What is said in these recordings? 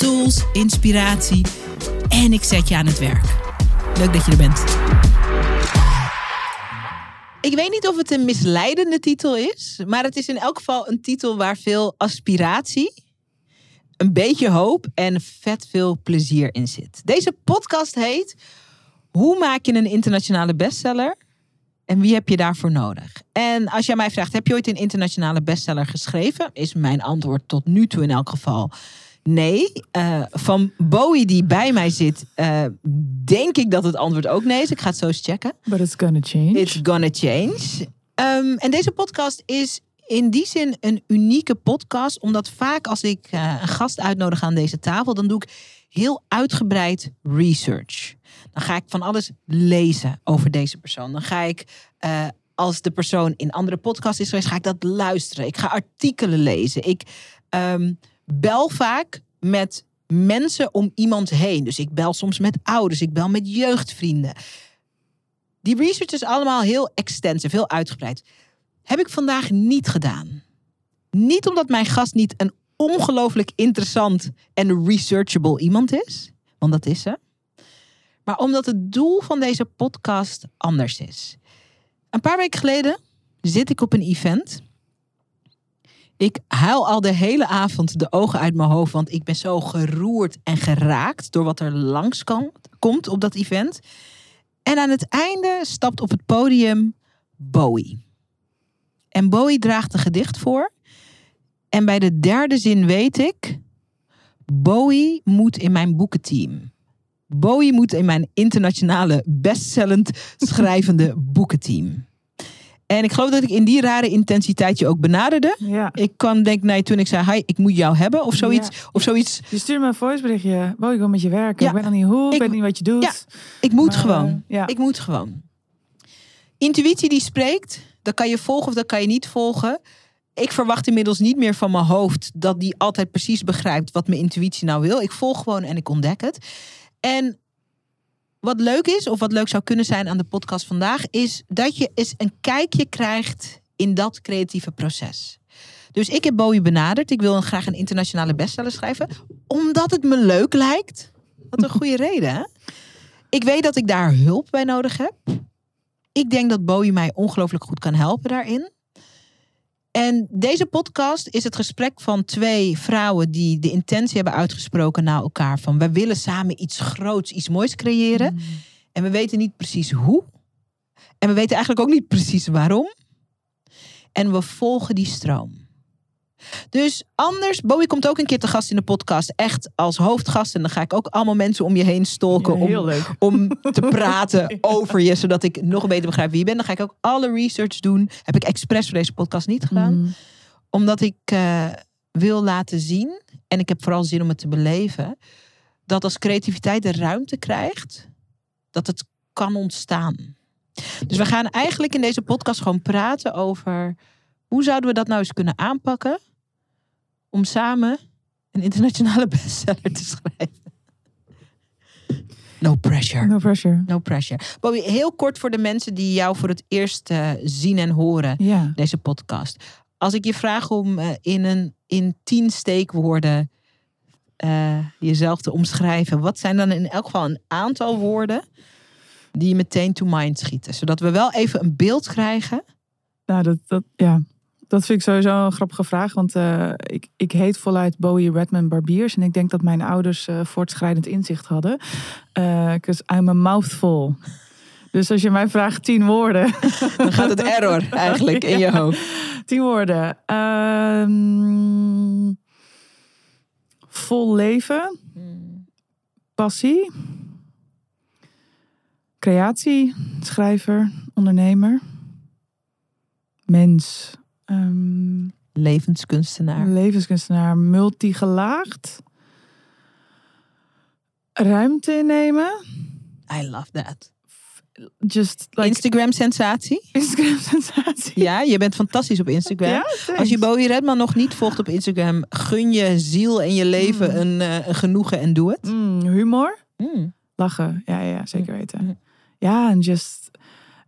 tools, inspiratie en ik zet je aan het werk. Leuk dat je er bent. Ik weet niet of het een misleidende titel is, maar het is in elk geval een titel waar veel aspiratie, een beetje hoop en vet veel plezier in zit. Deze podcast heet Hoe maak je een internationale bestseller? En wie heb je daarvoor nodig? En als jij mij vraagt, heb je ooit een internationale bestseller geschreven? Is mijn antwoord tot nu toe in elk geval nee. Uh, van Bowie die bij mij zit, uh, denk ik dat het antwoord ook nee is. Ik ga het zo eens checken. But it's gonna change. It's gonna change. Um, en deze podcast is in die zin een unieke podcast, omdat vaak als ik uh, een gast uitnodig aan deze tafel, dan doe ik heel uitgebreid research. Dan ga ik van alles lezen over deze persoon. Dan ga ik als de persoon in andere podcasts is geweest, ga ik dat luisteren. Ik ga artikelen lezen. Ik um, bel vaak met mensen om iemand heen. Dus ik bel soms met ouders, ik bel met jeugdvrienden. Die research is allemaal heel extensief, heel uitgebreid. Heb ik vandaag niet gedaan. Niet omdat mijn gast niet een ongelooflijk interessant en researchable iemand is, want dat is ze. Maar omdat het doel van deze podcast anders is. Een paar weken geleden zit ik op een event ik huil al de hele avond de ogen uit mijn hoofd, want ik ben zo geroerd en geraakt door wat er langs komt op dat event. En aan het einde stapt op het podium Bowie. En Bowie draagt een gedicht voor. En bij de derde zin weet ik, Bowie moet in mijn boekenteam. Bowie moet in mijn internationale bestsellend schrijvende boekenteam. En ik geloof dat ik in die rare intensiteit je ook benaderde. Ja. Ik kwam denk nee, toen ik zei, hi, ik moet jou hebben of zoiets. Ja. Of zoiets. Je stuurde me een voiceberichtje. Wow, ik wil met je werken. Ja. Ik ben dan niet hoe, ik weet niet wat je doet. Ik moet maar, gewoon. Ja. Ik moet gewoon. Intuïtie die spreekt, dat kan je volgen of dat kan je niet volgen. Ik verwacht inmiddels niet meer van mijn hoofd dat die altijd precies begrijpt wat mijn intuïtie nou wil. Ik volg gewoon en ik ontdek het. En wat leuk is, of wat leuk zou kunnen zijn aan de podcast vandaag, is dat je eens een kijkje krijgt in dat creatieve proces. Dus ik heb Bowie benaderd. Ik wil graag een internationale bestseller schrijven. Omdat het me leuk lijkt. Wat een goede reden, hè? Ik weet dat ik daar hulp bij nodig heb. Ik denk dat Bowie mij ongelooflijk goed kan helpen daarin. En deze podcast is het gesprek van twee vrouwen die de intentie hebben uitgesproken naar elkaar. Van we willen samen iets groots, iets moois creëren. Mm. En we weten niet precies hoe. En we weten eigenlijk ook niet precies waarom. En we volgen die stroom. Dus anders, Bowie komt ook een keer te gast in de podcast. Echt als hoofdgast. En dan ga ik ook allemaal mensen om je heen stalken. Ja, om, om te praten over je. Zodat ik nog beter begrijp wie je bent. Dan ga ik ook alle research doen. Heb ik expres voor deze podcast niet gedaan. Mm. Omdat ik uh, wil laten zien. En ik heb vooral zin om het te beleven. Dat als creativiteit de ruimte krijgt. Dat het kan ontstaan. Dus we gaan eigenlijk in deze podcast gewoon praten over... Hoe zouden we dat nou eens kunnen aanpakken? Om samen een internationale bestseller te schrijven. No pressure. No pressure. No pressure. Bobby, heel kort voor de mensen die jou voor het eerst uh, zien en horen, ja. deze podcast. Als ik je vraag om uh, in, een, in tien steekwoorden uh, jezelf te omschrijven, wat zijn dan in elk geval een aantal woorden die je meteen to mind schieten? Zodat we wel even een beeld krijgen. Nou, dat, dat ja dat vind ik sowieso een grappige vraag. Want uh, ik, ik heet voluit Bowie Redman Barbiers. En ik denk dat mijn ouders uh, voortschrijdend inzicht hadden. Because uh, I'm a mouthful. Dus als je mij vraagt tien woorden. Dan gaat het error eigenlijk in je hoofd. Tien woorden. Um, vol leven. Passie. Creatie. Schrijver. Ondernemer. Mens. Um, levenskunstenaar. Levenskunstenaar, multigelaagd. ruimte innemen. I love that. Just like Instagram sensatie. Instagram sensatie. Ja, je bent fantastisch op Instagram. Ja, Als je Bowie Redman nog niet volgt op Instagram, gun je ziel en je leven Mm. een, eh, een genoegen en doe het. Mm, humor. Mm. Lachen. Ja, ja, zeker weten. Ja, en just...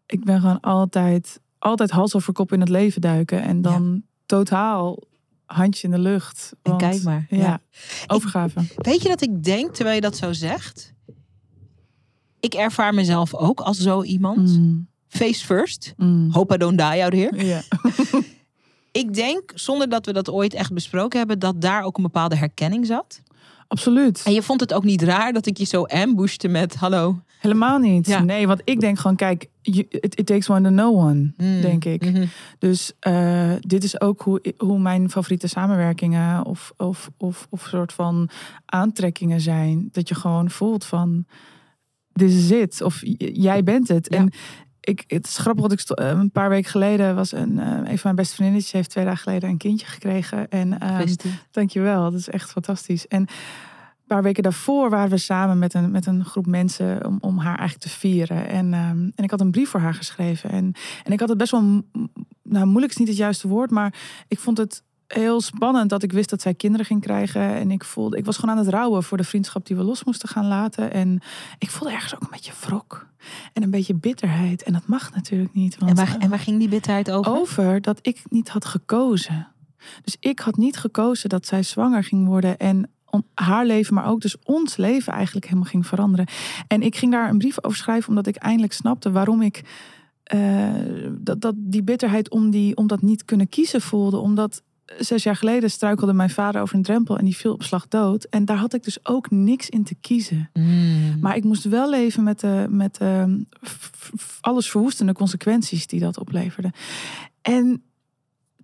Ik ben gewoon altijd, altijd hals over kop in het leven duiken. En dan totaal handje in de lucht. En want- kijk maar. Ja, Ja. overgave. Weet je dat ik denk, terwijl je dat zo zegt? Ik ervaar mezelf ook als zo iemand. Mm, Face first. mm. Hope I don't die out here. Ja. Ik denk, zonder dat we dat ooit echt besproken hebben, dat daar ook een bepaalde herkenning zat. Absoluut. En je vond het ook niet raar dat ik je zo ambushte met hallo. Helemaal niet. Ja. Nee, want ik denk gewoon, kijk, you- it, it takes one to know one, Mm. denk ik. Mhm. Dus eh, dit is ook hoe, hoe mijn favoriete samenwerkingen of, of, of, of soort van aantrekkingen zijn. Dat je gewoon voelt van, this is it. Of jij bent het. Ja. En ik, het is grappig, want ik eh, een paar weken geleden was een, eh, een van mijn beste vriendinnetjes heeft twee dagen geleden een kindje gekregen. En Gefeliciteerd. Dankjewel, dat is echt fantastisch. En een paar weken daarvoor waren we samen met een, met een groep mensen om, om haar eigenlijk te vieren. En, ehm, en ik had een brief voor haar geschreven. En, en ik had het best wel, nou moeilijk is niet het juiste woord, maar ik vond het heel spannend dat ik wist dat zij kinderen ging krijgen. En ik voelde, ik was gewoon aan het rouwen voor de vriendschap die we los moesten gaan laten. En ik voelde ergens ook een beetje wrok en een beetje bitterheid. En dat mag natuurlijk niet. Want, En waar, eh, en waar ging die bitterheid over? over dat ik niet had gekozen. Dus ik had niet gekozen dat zij zwanger ging worden en haar leven, maar ook dus ons leven eigenlijk helemaal ging veranderen. En ik ging daar een brief over schrijven omdat ik eindelijk snapte waarom ik eh, dat, dat die bitterheid om, die, om dat niet kunnen kiezen voelde. Omdat zes jaar geleden struikelde mijn vader over een drempel en die viel op slag dood. En daar had ik dus ook niks in te kiezen. Mm. Maar ik moest wel leven met de, met de alles verwoestende consequenties die dat opleverde. En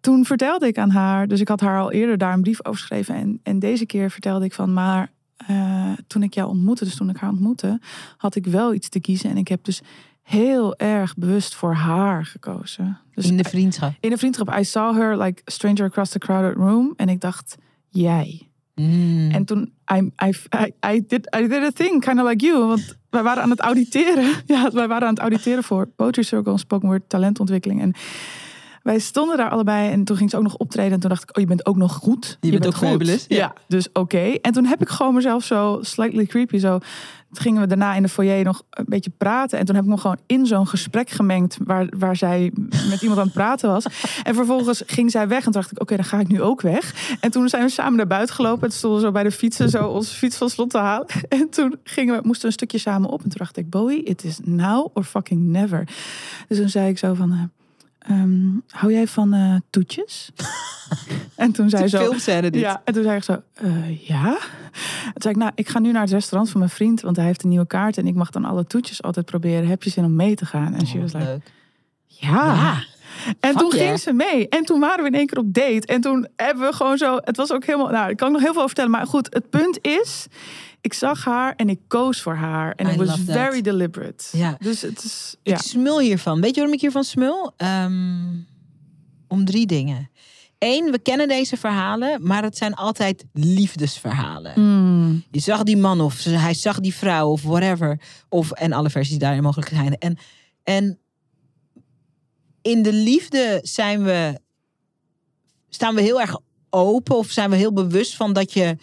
toen vertelde ik aan haar, dus ik had haar al eerder daar een brief over geschreven. En, en deze keer vertelde ik van, maar eh, toen ik jou ontmoette, dus toen ik haar ontmoette, had ik wel iets te kiezen. En ik heb dus heel erg bewust voor haar gekozen. Dus in de vriendschap. in een vriendschap, I saw her like stranger across the crowded room. En ik dacht, jij. Mm. En toen, I, I, I, I did, I did a thing, kind of like you. Want wij waren aan het auditeren. Ja, wij waren aan het auditeren voor Poetry Circle en Spoken Word talentontwikkeling. En wij stonden daar allebei en toen ging ze ook nog optreden. En toen dacht ik, oh, je bent ook nog goed. Je bent ook fabulous, Ja. ja. dus oké. En toen heb ik gewoon mezelf zo slightly creepy zo... Gingen we daarna in de foyer nog een beetje praten. En toen heb ik nog gewoon in zo'n gesprek gemengd... Waar, waar zij met iemand aan het praten was. En vervolgens ging zij weg. En toen dacht ik, oké, dan ga ik nu ook weg. En toen zijn we samen naar buiten gelopen. En stonden zo bij de fietsen... zo onze fiets van slot te halen. En toen gingen we, moesten we een stukje samen op. En toen dacht ik, Bowie, it is now or fucking never. Dus toen zei ik zo van... eh, ehm, hou jij van eh, toetjes? en toen zei ze zo... filmscène dit. Ja, en toen zei ik zo, eh, ja? Toen zei ik, nou, ik ga nu naar het restaurant van mijn vriend, want hij heeft een nieuwe kaart en ik mag dan alle toetjes altijd proberen. Heb je zin om mee te gaan? En she Oh, was like, leuk. ja. Ja. En Fuck toen yeah. ging ze mee. En toen waren we in één keer op date. En toen hebben we gewoon zo, het was ook helemaal, nou, ik kan nog heel veel over vertellen, maar goed, het punt is, ik zag haar en ik koos voor haar. En it was that. very deliberate. Ja. Dus het is, Ik ja. smul hiervan. Weet je waarom ik hiervan smul? Ehm, om drie dingen. Eén, we kennen deze verhalen, maar het zijn altijd liefdesverhalen. Mm, Je zag die man of hij zag die vrouw of whatever. Of, en alle versies daarin mogelijk zijn. En, en in de liefde zijn we, staan we heel erg open of zijn we heel bewust van dat je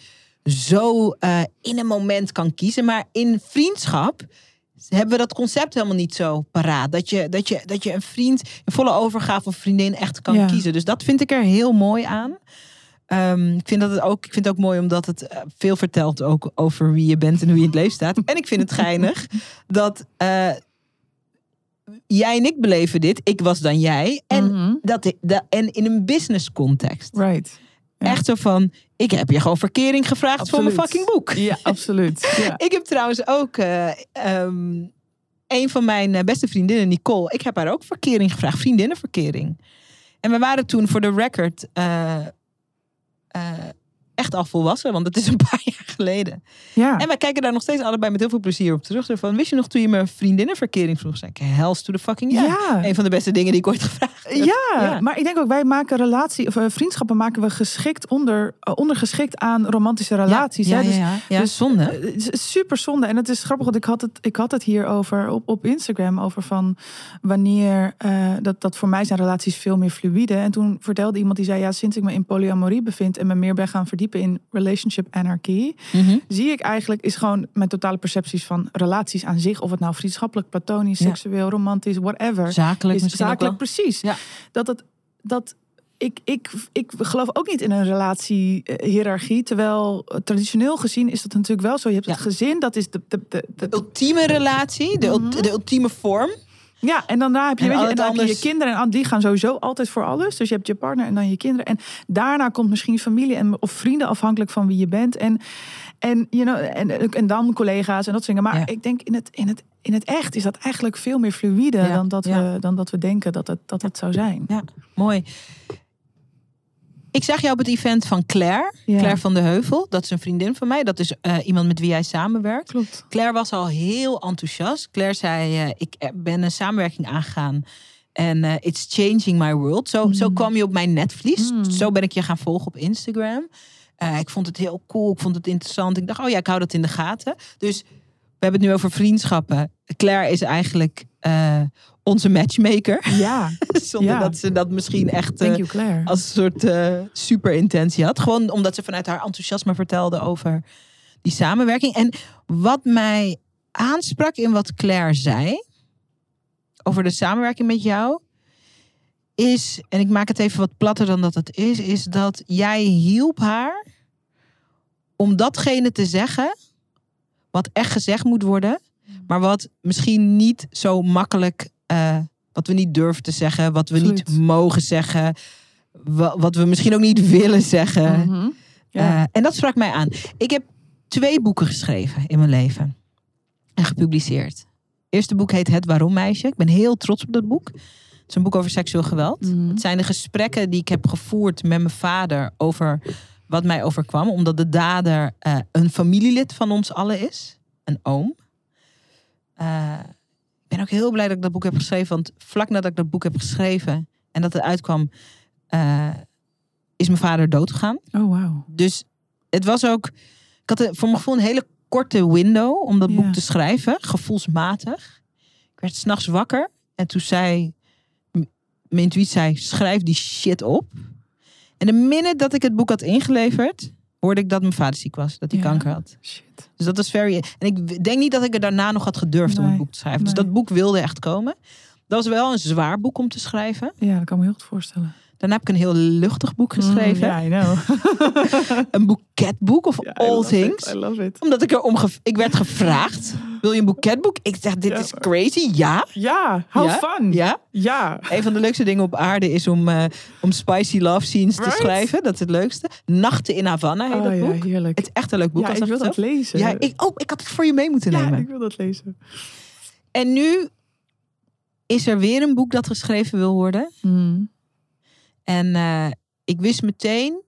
zo eh, in een moment kan kiezen. Maar in vriendschap hebben we dat concept helemaal niet zo paraat. Dat je, dat je, dat je een vriend in volle overgave of vriendin echt kan Ja. kiezen. Dus dat vind ik er heel mooi aan. Ehm, ik, vind dat het ook, ik vind het ook mooi omdat het eh, veel vertelt ook over wie je bent en hoe je in het leven staat. En ik vind het geinig dat eh, jij en ik beleven dit. Ik was dan jij. En, mhm, dat, en in een business context. right. Ja. Echt zo van, ik heb je gewoon verkering gevraagd voor mijn fucking boek. Ja, absoluut. Ja. Ik heb trouwens ook eh, ehm, een van mijn eh, beste vriendinnen, Nicole. Ik heb haar ook verkering gevraagd, vriendinnenverkering. En we waren toen voor de record. eh, echt al volwassen, want het is een paar jaar geleden. Ja. En wij kijken daar nog steeds allebei met heel veel plezier op terug. Van, wist je nog toen je me vriendinnenverkering vroeg? Zei ik, hells to the fucking yeah. Ja. Een van de beste dingen die ik ooit gevraagd heb. Ja, Ja. maar ik denk ook, wij maken relatie, of eh, vriendschappen maken we geschikt onder, eh, ondergeschikt aan romantische relaties. Ja, hè? Dus, ja. dus- zonde. eh, super zonde. En het is grappig, want ik had het, ik had het hier over op, op Instagram, over van wanneer, dat, dat voor mij zijn relaties veel meer fluïde. En toen vertelde iemand die zei, ja, sinds ik me in polyamorie bevind en me meer ben gaan verdiepen in relationship anarchy, Mhm. zie ik eigenlijk, is gewoon mijn totale percepties van relaties aan zich, of het nou vriendschappelijk, platonisch, Ja. seksueel, romantisch, whatever Zakelijk is misschien ook zakelijk wel. precies. Ja. Dat het dat ik, ik, ik geloof ook niet in een relatie-hierarchie. Terwijl traditioneel gezien is dat natuurlijk wel zo. Je hebt het gezin, dat is de. de, de, de- De ultieme relatie, de, ult- de ultieme vorm. Ja, en daarna heb je, En weet je, en dan heb je kinderen. En die gaan sowieso altijd voor alles. Dus je hebt je partner en dan je kinderen. En daarna komt misschien familie en, of vrienden afhankelijk van wie je bent. En, en, you know, en, en dan collega's en dat soort dingen. Maar Ja. ik denk in het, in, het, in het echt is dat eigenlijk veel meer fluïde Ja, dan, dat we, dan dat we denken dat het, dat het zou zijn. Ja, mooi. Ik zag jou op het event van Claire. Ja. Claire van de Heuvel. Dat is een vriendin van mij. Dat is eh, iemand met wie jij samenwerkt. Klopt. Claire was al heel enthousiast. Claire zei, eh, ik ben een samenwerking aangegaan. En eh, it's changing my world. Zo, zo kwam je op mijn netvlies. Mm. Zo ben ik je gaan volgen op Instagram. Ik vond het heel cool. Ik vond het interessant. Ik dacht, oh ja, ik hou dat in de gaten. Dus we hebben het nu over vriendschappen. Claire is eigenlijk onze matchmaker. Ja, Zonder Ja. dat ze dat misschien echt you Claire. als een soort eh, super intentie had. Gewoon omdat ze vanuit haar enthousiasme vertelde over die samenwerking. En wat mij aansprak in wat Claire zei over de samenwerking met jou, is, en ik maak het even wat platter dan dat het is, is dat jij hielp haar om datgene te zeggen wat echt gezegd moet worden, maar wat misschien niet zo makkelijk, eh, wat we niet durven te zeggen, wat we niet mogen zeggen, wa- wat we misschien ook niet willen zeggen. Mhm. Ja. Eh, en dat sprak mij aan. Ik heb twee boeken geschreven in mijn leven. En gepubliceerd. Het eerste boek heet Het Waarom Meisje. Ik ben heel trots op dat boek. Het is een boek over seksueel geweld. Mhm. Het zijn de gesprekken die ik heb gevoerd met mijn vader over wat mij overkwam. Omdat de dader eh, een familielid van ons allen is. Een oom. Ben ook heel blij dat ik dat boek heb geschreven. Want vlak nadat ik dat boek heb geschreven en dat het uitkwam, eh, is mijn vader doodgegaan. Oh, wauw. Dus het was ook. Ik had voor mijn gevoel een hele korte window om dat Ja. boek te schrijven, gevoelsmatig. Ik werd s'nachts wakker en toen zei. Mijn intuïtie zei: schrijf die shit op. En de minute dat ik het boek had ingeleverd, hoorde ik dat mijn vader ziek was, dat hij Ja. kanker had. Shit. Dus dat was very. En ik denk niet dat ik er daarna nog had gedurfd om een boek te schrijven. Dus dat boek wilde echt komen. Dat was wel een zwaar boek om te schrijven. Ja, dat kan me heel goed voorstellen. Daarna heb ik een heel luchtig boek geschreven. Mm, ja, I know. Een boeketboek of Ja, I all it, things. I love it. Omdat ik er om ik werd gevraagd. Wil je een boeketboek? Ik zeg, dit Ja, is crazy. Ja. Ja, how Ja? fun. Ja. Ja. Een van de leukste dingen op aarde is om, eh, om spicy love scenes te schrijven. Dat is het leukste. Nachten in Havana heet Oh dat ja, boek. heerlijk. Het is echt een leuk boek. ja, als ik wil dat lezen. Ja, ik, oh, ik had het voor je mee moeten ja, nemen. ik wil dat lezen. En nu is er weer een boek dat geschreven wil worden. Mm. En eh, ik wist meteen,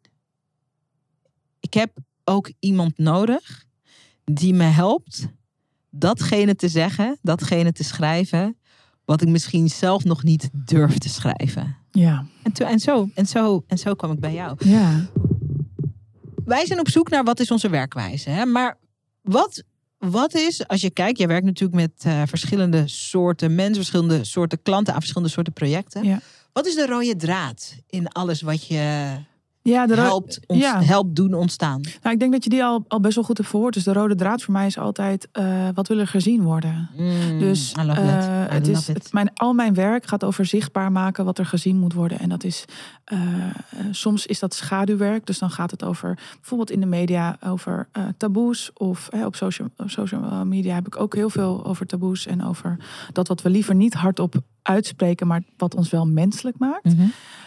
ik heb ook iemand nodig die me helpt datgene te zeggen, datgene te schrijven, wat ik misschien zelf nog niet durf te schrijven. Ja. En, to- en, zo, en, zo, en zo kwam ik bij jou. Ja. Wij zijn op zoek naar wat is onze werkwijze. Hè? Maar wat, wat is, als je kijkt, jij werkt natuurlijk met eh, verschillende soorten mensen, verschillende soorten klanten aan verschillende soorten projecten. Ja. Wat is de rode draad in alles wat je Ja, de helpt, ons, ja. helpt doen ontstaan? Nou, ik denk dat je die al, al best wel goed hebt verhoord. Dus de rode draad voor mij is altijd, eh, wat wil er gezien worden? Dus Mm, love eh, het is, het, mijn, al mijn werk gaat over zichtbaar maken wat er gezien moet worden. En dat is eh, soms is dat schaduwwerk. Dus dan gaat het over bijvoorbeeld in de media over taboes. Of op, social, op social media heb ik ook heel veel over taboes. En over dat wat we liever niet hardop uitspreken, maar wat ons wel menselijk maakt. Mhm.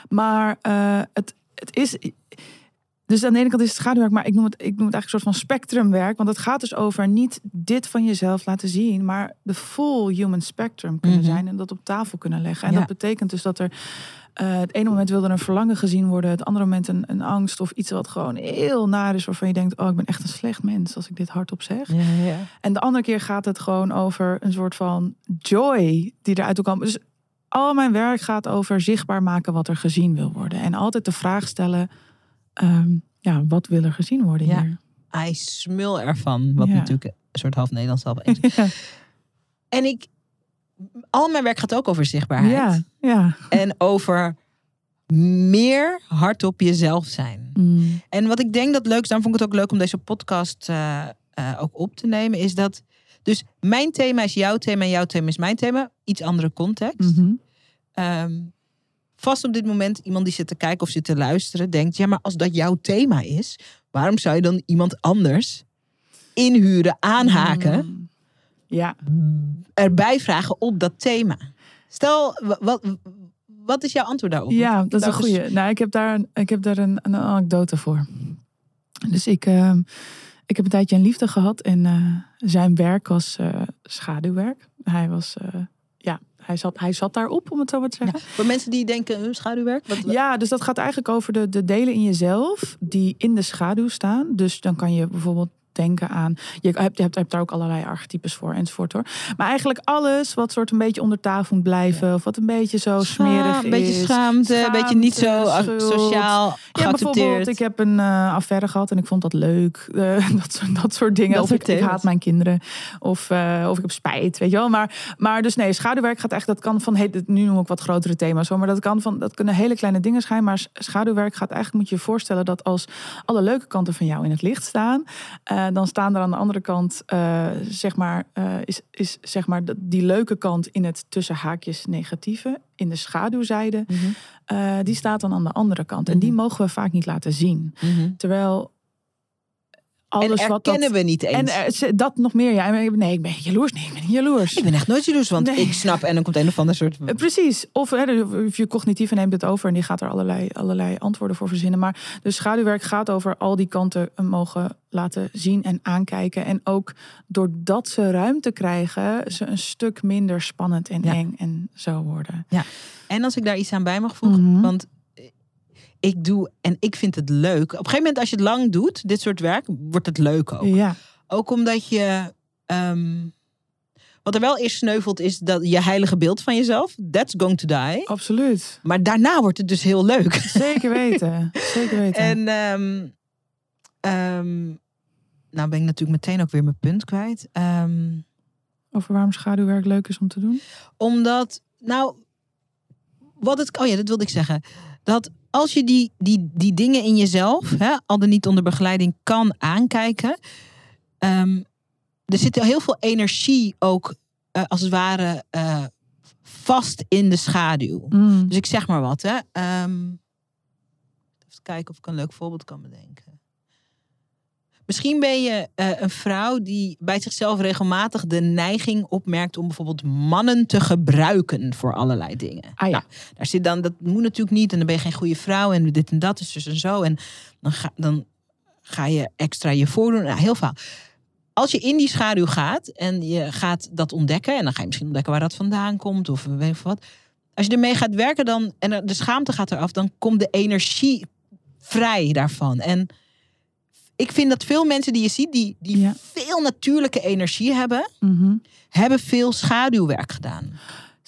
Maar eh, het, het is. Dus aan de ene kant is het schaduwwerk, maar ik noem het, ik noem het eigenlijk een soort van spectrumwerk. Want het gaat dus over niet dit van jezelf laten zien, maar de full human spectrum kunnen Mhm. zijn en dat op tafel kunnen leggen. En Ja. dat betekent dus dat er eh, het ene moment wil er een verlangen gezien worden, het andere moment een, een angst of iets wat gewoon heel naar is, waarvan je denkt, oh, ik ben echt een slecht mens als ik dit hardop zeg. Ja, ja. En de andere keer gaat het gewoon over een soort van joy die eruit komen. Dus al mijn werk gaat over zichtbaar maken wat er gezien wil worden. En altijd de vraag stellen, ehm, ja, wat wil er gezien worden Ja. hier? Hij smul ervan. Wat Ja. natuurlijk een soort half Nederlands half Engels. Ja, En ik... Al mijn werk gaat ook over zichtbaarheid. ja. ja. En over meer hardop jezelf zijn. Mm, En wat ik denk dat leuk is, daarom vond ik het ook leuk om deze podcast eh, eh, ook op te nemen, is dat. Dus mijn thema is jouw thema en jouw thema is mijn thema. Iets andere context. mhm. Ehm, vast op dit moment iemand die zit te kijken of zit te luisteren, denkt: ja, maar als dat jouw thema is, waarom zou je dan iemand anders inhuren, aanhaken, Mm. Ja, erbij vragen op dat thema? Stel, wa- wat, wat is jouw antwoord daarop? ja, dat is een goeie. Nou, ik heb daar, een- ik heb daar een, een anekdote voor. Dus ik, ehm, ik heb een tijdje een liefde gehad en eh, zijn werk was eh, schaduwwerk. Hij was, eh, ja, hij zat, hij zat daarop, om het zo maar te zeggen. Ja, voor mensen die denken, uh, schaduwwerk? Wat, wat- Ja, dus dat gaat eigenlijk over de, de delen in jezelf die in de schaduw staan. Dus dan kan je bijvoorbeeld denken aan. Je hebt, je hebt, hebt daar ook allerlei archetypes voor enzovoort hoor. Maar eigenlijk alles wat soort een beetje onder tafel moet blijven. Of wat een beetje zo smerig Schaam, is. Een beetje schaamte, een beetje niet zo schuld. sociaal Ja, bijvoorbeeld, ik heb een eh, affaire gehad en ik vond dat leuk. Eh, dat, soort, dat soort dingen. Dat of ik, haat mijn kinderen. Of, eh, of ik heb spijt, weet je wel. Maar, maar dus nee, schaduwwerk gaat echt, dat kan van, hey, nu noem ik wat grotere thema's hoor. Maar dat kan van, dat kunnen hele kleine dingen zijn. Maar schaduwwerk gaat eigenlijk, moet je je voorstellen dat als alle leuke kanten van jou in het licht staan. Eh, dan staan er aan de andere kant, eh, zeg maar, eh, is, is zeg maar dat- die leuke kant in het tussen haakjes negatieve. In de schaduwzijde. Mhm, die staat dan aan de andere kant. En die Mhm. mogen we vaak niet laten zien. mhm. Terwijl En alles wat dat... erkennen we niet eens. En dat nog meer, ja. En Nee, ik ben jaloers. Nee, ik ben niet jaloers. ik ben echt nooit jaloers, want Nee. ik snap en dan komt een of ander soort... Eh, Precies. Of, hè, of je cognitieve neemt het over en die gaat er allerlei, allerlei antwoorden voor verzinnen. Maar dus schaduwwerk gaat over al die kanten mogen laten zien en aankijken. En ook doordat ze ruimte krijgen, ze een stuk minder spannend en Ja. eng en zo worden. En als ik daar iets aan bij mag voegen, Mhm. want ik doe en ik vind het leuk. Op een gegeven moment als je het lang doet, dit soort werk, wordt het leuk ook. Ja, Ook omdat je... ehm, wat er wel eerst sneuvelt is dat je heilige beeld van jezelf, that's going to die. absoluut. Maar daarna wordt het dus heel leuk. Zeker weten. Zeker weten. En ehm, ehm, nou ben ik natuurlijk meteen ook weer mijn punt kwijt. Over waarom schaduwwerk leuk is om te doen? omdat, nou, wat het, oh ja, dat wilde ik zeggen. Dat als je die, die, die dingen in jezelf, hè, al dan niet onder begeleiding, kan aankijken. ehm, er zit heel veel energie ook, eh, als het ware, eh, vast in de schaduw. Mm. Dus ik zeg maar wat, hè. Ehm, even kijken of ik een leuk voorbeeld kan bedenken. Misschien ben je eh, een vrouw die bij zichzelf regelmatig de neiging opmerkt om bijvoorbeeld mannen te gebruiken voor allerlei dingen. Ah ja. Nou, daar zit dan, dat moet natuurlijk niet en dan ben je geen goede vrouw en dit en dat is dus en zo. En dan ga, dan ga je extra je voordoen. Nou, heel veel. Als je in die schaduw gaat en je gaat dat ontdekken, en dan ga je misschien ontdekken waar dat vandaan komt of weet ik veel wat. Als je ermee gaat werken dan, en de schaamte gaat eraf, dan komt de energie vrij daarvan. En ik vind dat veel mensen die je ziet, die, die Ja. veel natuurlijke energie hebben, Mhm. hebben veel schaduwwerk gedaan.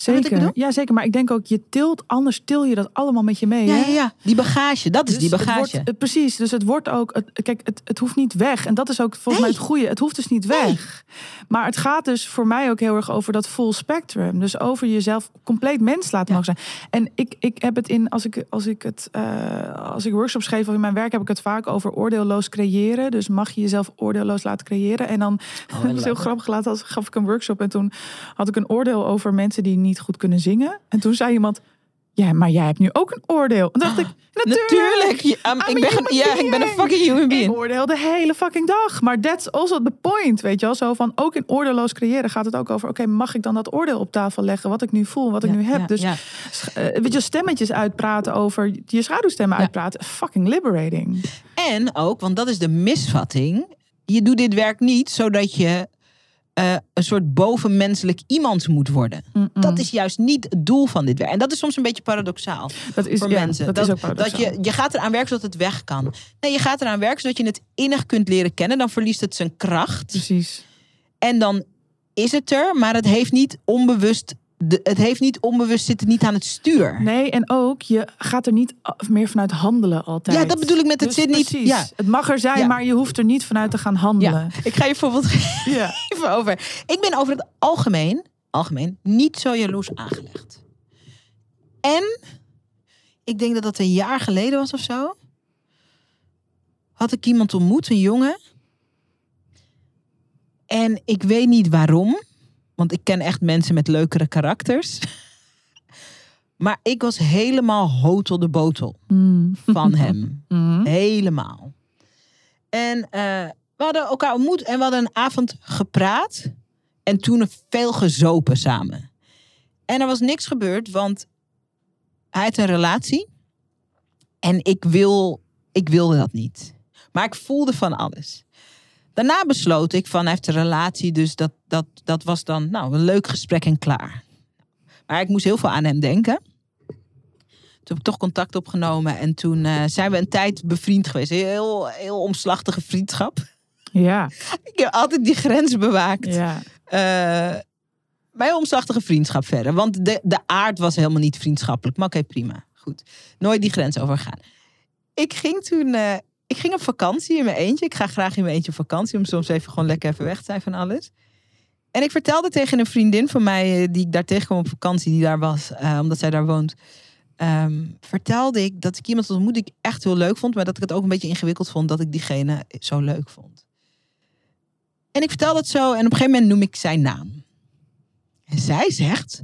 Zeker. Ja, zeker. Maar ik denk ook, je tilt, anders til je dat allemaal met je mee. Ja, hè? ja, ja. Die bagage, dat is Dus die het bagage. wordt- het- precies, dus het wordt ook, het, kijk, het, het hoeft niet weg. En dat is ook volgens mij het goede. Het hoeft dus niet weg. Maar het gaat dus voor mij ook heel erg over dat full spectrum. Dus over jezelf compleet mens laten Ja. mogen zijn. En ik, ik heb het in, als ik, als ik het, eh, als ik workshops geef of in mijn werk, heb ik het vaak over oordeelloos creëren. Dus mag je jezelf oordeelloos laten creëren. En dan, Oh, dat is heel grappig, laat als gaf ik een workshop en toen had ik een oordeel over mensen die niet goed kunnen zingen. En toen zei iemand, Ja, maar jij hebt nu ook een oordeel. En dacht ik, natuurlijk. Natuurlijk. Ja, ik, ben, ge- ja, ik ben een fucking human Ik being. oordeel de hele fucking dag. Maar that's also the point, weet je wel. Zo van, ook in oordeelloos creëren gaat het ook over... oké, mag ik dan dat oordeel op tafel leggen? Wat ik nu voel, wat ik Ja, nu heb. ja, dus eh, weet je, stemmetjes uitpraten over... je schaduwstemmen uitpraten. Fucking liberating. En ook, want dat is de misvatting. Je doet dit werk niet zodat je eh, een soort bovenmenselijk iemand moet worden. Dat is juist niet het doel van dit werk. En dat is soms een beetje paradoxaal dat is, voor ja, mensen. Dat, dat is ook dat je, je gaat eraan werken zodat het weg kan. Nee, je gaat eraan werken zodat je het innig kunt leren kennen. Dan verliest het zijn kracht. Precies. En dan is het er, maar het heeft niet onbewust. De, het heeft niet onbewust zitten niet aan het stuur. Nee, en ook, je gaat er niet meer vanuit handelen altijd. Ja, dat bedoel ik met het Dus zit niet- precies. ja. Het mag er zijn, Ja. maar je hoeft er niet vanuit te gaan handelen. Ja, ik ga je bijvoorbeeld Ja. even over. Ik ben over het algemeen, algemeen niet zo jaloers aangelegd. En ik denk dat dat een jaar geleden was of zo. Had ik iemand ontmoet, een jongen. En ik weet niet waarom. Want ik ken echt mensen met leukere karakters. Maar ik was helemaal hotel de botel Mm. van hem. Mhm. Helemaal. En eh, we hadden elkaar ontmoet en we hadden een avond gepraat. En toen veel gezopen samen. En er was niks gebeurd, want hij had een relatie. En ik, wil, ik wilde dat niet. Maar ik voelde van alles. Daarna besloot ik van hij heeft een relatie, dus dat, dat, dat was dan nou, een leuk gesprek en klaar. Maar ik moest heel veel aan hem denken. Toen heb ik toch contact opgenomen en toen eh, zijn we een tijd bevriend geweest. Heel, heel omslachtige vriendschap. Ja, Ik heb altijd die grens bewaakt. ja. Bij een omslachtige vriendschap verder. Want de, de aard was helemaal niet vriendschappelijk. Maar oké, prima. Goed. Nooit die grens overgaan. Ik ging toen... eh, ik ging op vakantie in mijn eentje. Ik ga graag in mijn eentje op vakantie. Om soms even gewoon lekker even weg te zijn van alles. En ik vertelde tegen een vriendin van mij... eh, die ik daar tegenkwam op vakantie. Die daar was. eh, omdat zij daar woont. ehm, vertelde ik dat ik iemand ontmoette die ik echt heel leuk vond. Maar dat ik het ook een beetje ingewikkeld vond. Dat ik diegene zo leuk vond. En ik vertelde het zo. En op een gegeven moment noem ik zijn naam. En zij zegt: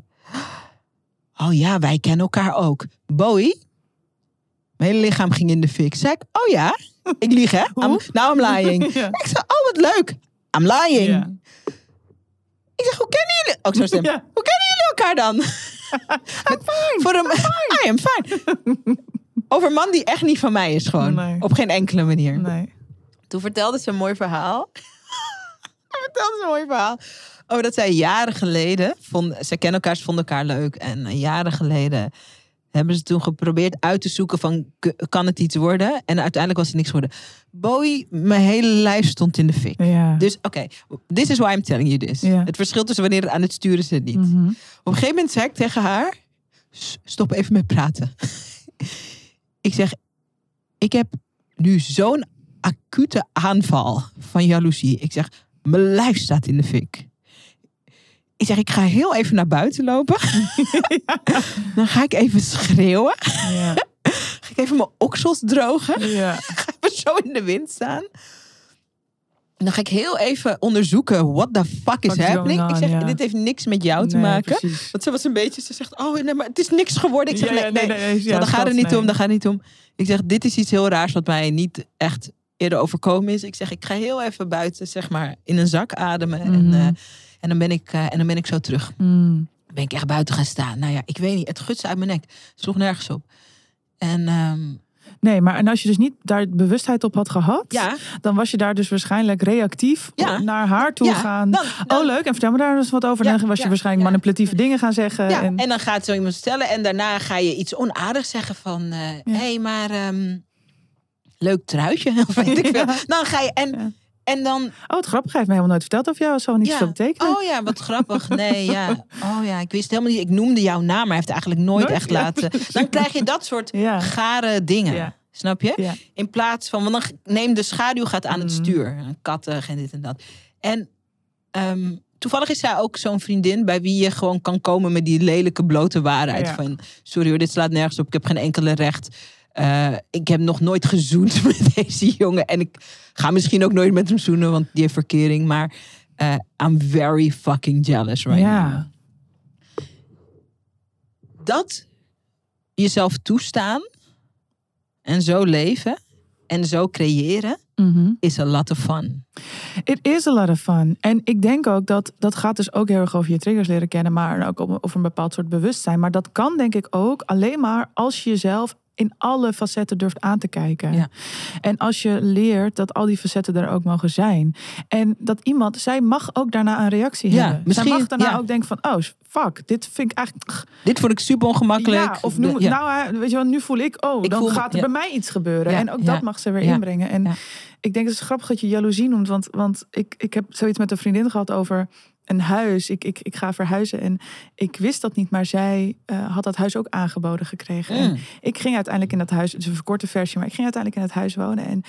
Oh ja, wij kennen elkaar ook. Bowie? Mijn hele lichaam ging in de fik. Zei ik: Oh ja? Ik lieg, hè? I'm, nou, I'm lying. Ja. Ik zei: Oh, wat leuk. I'm lying. Ja. Ik zeg: Hoe kennen jullie? Ook zo stem. Ja. Hoe kennen jullie elkaar dan? Met- Voor een, I am fine. Over een man die echt niet van mij is, gewoon. Nee. Op geen enkele manier. Nee. Toen vertelde ze een mooi verhaal. vertelde ze een mooi verhaal. Over dat zij jaren geleden. Vonden, ze kennen elkaar, ze vonden elkaar leuk. En eh, jaren geleden hebben ze toen geprobeerd uit te zoeken van kan het iets worden? En uiteindelijk was het niks geworden. Bowie, mijn hele lijf stond in de fik. Ja. Dus oké, this is why I'm telling you this. Ja. Het verschil tussen wanneer het aan het sturen is en niet. Mhm. Op een gegeven moment zei ik tegen haar: "S- stop even met praten. ik zeg: ik heb nu zo'n acute aanval van jaloezie. Ik zeg: mijn lijf staat in de fik. Ik zeg: ik ga heel even naar buiten lopen. Dan ga ik even schreeuwen. Ja. Ga ik even mijn oksels drogen. Ja. Ga even zo in de wind staan. En dan ga ik heel even onderzoeken what the fuck is happening. Ik zeg, ja. dit heeft niks met jou te Nee, maken. precies. Want ze was een beetje, ze zegt, oh nee, maar het is niks geworden. Ik zeg, nee, nee, nee, nee, daar gaat het niet om, daar gaat het niet om. Ik zeg, dit is iets heel raars wat mij niet echt eerder overkomen is. Ik zeg, ik ga heel even buiten, zeg maar, in een zak ademen. En, Mhm. Eh, en, dan ben ik, eh, en dan ben ik zo terug. Mm. Ben ik echt buiten gaan staan. Nou ja, ik weet niet, het gutste uit mijn nek. Het sloeg nergens op. En ehm, Nee, maar en als je dus niet daar bewustheid op had gehad, ja, dan was je daar dus waarschijnlijk reactief Ja. naar haar toe ja gaan. dan, dan- oh, leuk. En vertel me daar eens wat over. Dan was je waarschijnlijk manipulatieve dingen gaan zeggen. Ja, en, en dan gaat zo iemand stellen en daarna ga je iets onaardigs zeggen van... hé, hey, maar ehm, leuk truitje, of weet ik veel. Dan ga je, en. En dan... Oh, het grappig. Hij heeft me helemaal nooit verteld of jou. Dat zal niet ja. veel betekenen. Oh ja, wat grappig. Nee, ja. Oh ja, ik wist helemaal niet. Ik noemde jouw naam, maar hij heeft eigenlijk nooit, Nooit? echt Ja, laten... Dan krijg je dat soort gare dingen. Snap je? In plaats van, want dan neem de schaduw gaat aan het Mm. stuur. Kattig en dit en dat. En ehm, toevallig is zij ook zo'n vriendin bij wie je gewoon kan komen met die lelijke blote waarheid. Van, sorry hoor, dit slaat nergens op. Ik heb geen enkele recht. Eh, ik heb nog nooit gezoend met deze jongen. En ik ga misschien ook nooit met hem zoenen, want die heeft verkering. Maar eh, I'm very fucking jealous right now. ja. Dat jezelf toestaan en zo leven en zo creëren Mhm. is a lot of fun. It is a lot of fun. En ik denk ook dat dat gaat dus ook heel erg over je triggers leren kennen, maar ook over een bepaald soort bewustzijn. Maar dat kan denk ik ook alleen maar als je jezelf in alle facetten durft aan te kijken. Ja. En als je leert dat al die facetten er ook mogen zijn. En dat iemand, zij mag ook daarna een reactie Ja, hebben. misschien- zij mag daarna ja. ook denken van, oh fuck, dit vind ik eigenlijk... Dit vond ik super ongemakkelijk. Ja, of noem, De- ja. nou, weet je wel, nu voel ik, oh, Ik dan voel gaat er bij mij iets gebeuren. En ook dat mag ze weer inbrengen. En ik denk het is grappig dat je jaloezie noemt, want, want ik, ik heb zoiets met een vriendin gehad over een huis. Ik, ik, ik ga verhuizen en ik wist dat niet, maar zij eh, had dat huis ook aangeboden gekregen. En Mm. ik ging uiteindelijk in dat huis, het is een verkorte versie, maar ik ging uiteindelijk in het huis wonen. En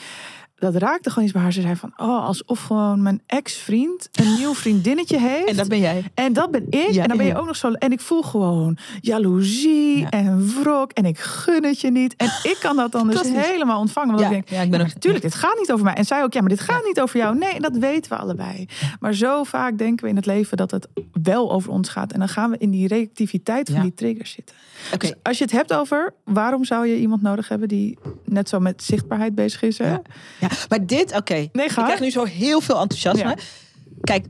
dat raakte gewoon iets bij haar. Ze zei van, oh, alsof gewoon mijn ex-vriend een nieuw vriendinnetje heeft. En dat ben jij. En dat ben ik. Ja, en dan ben je ook nog zo. En ik voel gewoon jaloezie Ja. en wrok. En ik gun het je niet. En ik kan dat dan dus helemaal ontvangen. Want Ja, ik denk, ja, ik ben ook- natuurlijk, dit gaat niet over mij. En zij ook, ja, maar dit gaat niet over jou. Nee, dat weten we allebei. Maar zo vaak denken we in het leven dat het wel over ons gaat. En dan gaan we in die reactiviteit van die triggers zitten. Oké, Dus als je het hebt over waarom zou je iemand nodig hebben die net zo met zichtbaarheid bezig is. Hè? Ja. Maar dit, oké. Nee, Ik krijg nu zo heel veel enthousiasme. Ja. Kijk,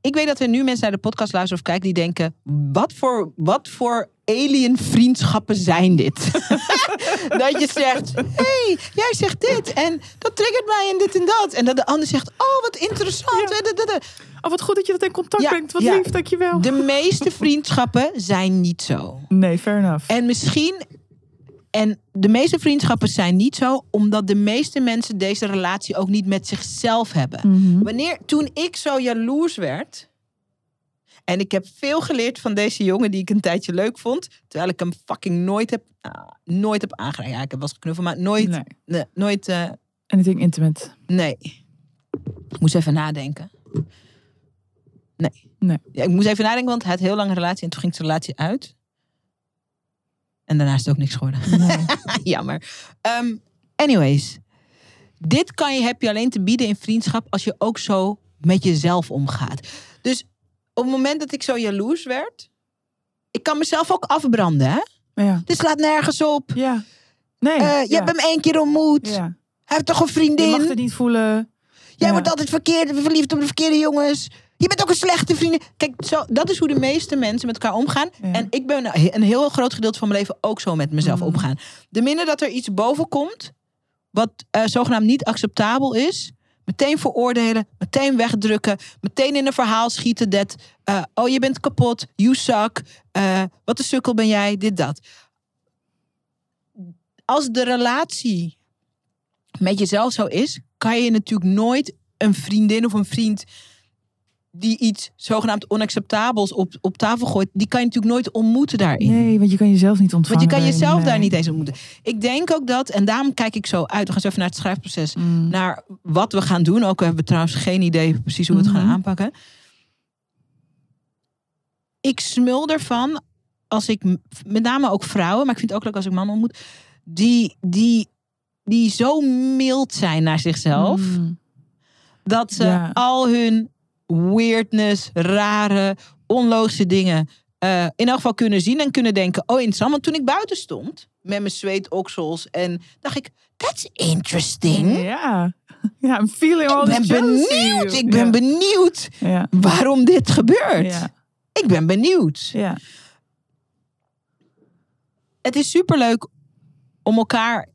ik weet dat er nu mensen naar de podcast luisteren of kijken die denken: wat voor, wat voor alien vriendschappen zijn dit? dat je zegt: hey, jij zegt dit en dat triggert mij en dit en dat. En dat de ander zegt: oh, wat interessant. Ja. Oh, wat goed dat je dat in contact Ja, brengt. Wat ja. lief, dankjewel. De meeste vriendschappen zijn niet zo. Nee, fair enough. En misschien. En de meeste vriendschappen zijn niet zo, omdat de meeste mensen deze relatie ook niet met zichzelf hebben. Mhm. Wanneer, toen ik zo jaloers werd. En ik heb veel geleerd van deze jongen die ik een tijdje leuk vond. Terwijl ik hem fucking nooit heb, ah, nooit heb aangeraakt. Ja, ik heb wel eens geknuffeld, maar nooit. Nee. Nee, nooit eh, Anything intimate. nee. Ik moest even nadenken. Nee. Nee. Ja, ik moest even nadenken, want hij had heel lange relatie. En toen ging zijn relatie uit. En daarna is het ook niks geworden. Nee. Jammer. Ehm, anyways. Dit kan je, heb je alleen te bieden in vriendschap als je ook zo met jezelf omgaat. Dus op het moment dat ik zo jaloers werd. Ik kan mezelf ook afbranden, hè? ja. Dit slaat nergens op. Ja. Nee. Eh, je ja. hebt hem één keer ontmoet. Ja. Hij heeft toch een Je vriendin? mag het niet voelen. Jij Ja. wordt altijd verkeerd, verliefd op de verkeerde jongens. Je bent ook een slechte vriendin. Kijk, zo, dat is hoe de meeste mensen met elkaar omgaan. Ja. En ik ben een heel groot gedeelte van mijn leven ook zo met mezelf Mm. omgaan. De minder dat er iets boven komt, wat eh, zogenaamd niet acceptabel is, meteen veroordelen, meteen wegdrukken, meteen in een verhaal schieten dat, eh, oh je bent kapot, you suck, eh, wat een sukkel ben jij, dit, dat. Als de relatie met jezelf zo is, kan je natuurlijk nooit een vriendin of een vriend die iets zogenaamd onacceptabels op, op tafel gooit, die kan je natuurlijk nooit ontmoeten daarin. Nee, want je kan jezelf niet ontvangen. Want je kan jezelf Nee. daar niet eens ontmoeten. Ik denk ook dat, en daarom kijk ik zo uit. We gaan zo even naar het schrijfproces. Mm. Naar wat we gaan doen. Ook hebben we trouwens geen idee precies hoe we het gaan Mhm. aanpakken. Ik smul ervan als ik, met name ook vrouwen, maar ik vind het ook leuk als ik mannen ontmoet, die, die, die zo mild zijn naar zichzelf. Mm. Dat ze Ja. al hun weirdness, rare, onlogische dingen eh, in elk geval kunnen zien en kunnen denken: oh, interessant. Want toen ik buiten stond met mijn zweetoksels en dacht ik: that's interesting. Ja. Ja, I'm feeling all Ik ben benieuwd. Ik ben ja. benieuwd waarom dit gebeurt. Ja. Ik ben benieuwd. Ja. Het is superleuk om elkaar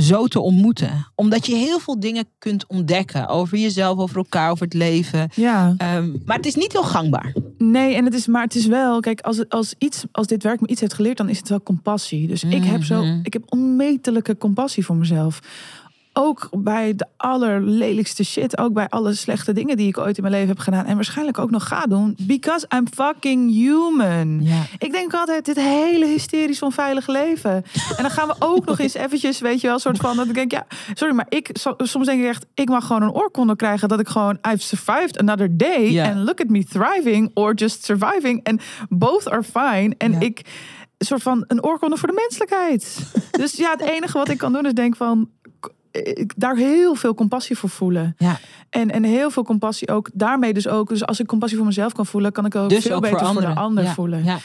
zo te ontmoeten. Omdat je heel veel dingen kunt ontdekken over jezelf, over elkaar, over het leven. ja. Ehm, maar het is niet heel gangbaar. Nee, en het is, maar het is wel, kijk, als, als, iets, als dit werk me iets heeft geleerd, dan is het wel compassie. Dus ik heb zo, Mhm. ik heb onmetelijke compassie voor mezelf. Ook bij de allerlelijkste shit. Ook bij alle slechte dingen die ik ooit in mijn leven heb gedaan. En waarschijnlijk ook nog ga doen. Because I'm fucking human. Ja. Ik denk altijd, dit hele hysterisch onveilig leven. En dan gaan we ook nog eens eventjes, weet je wel, soort van... dat ik denk, ja, sorry, maar ik, so- soms denk ik echt... ik mag gewoon een oorkonde krijgen dat ik gewoon... I've survived another day. Ja. And look at me thriving or just surviving. And both are fine. En Ja. ik, een soort van een oorkonde voor de menselijkheid. dus ja, het enige wat ik kan doen is denk van... Ik daar heel veel compassie voor voelen. Ja. En, en heel veel compassie ook. Daarmee dus ook. Dus als ik compassie voor mezelf kan voelen, kan ik ook Dus veel ook beter voor de ander Ja. voelen. Ja.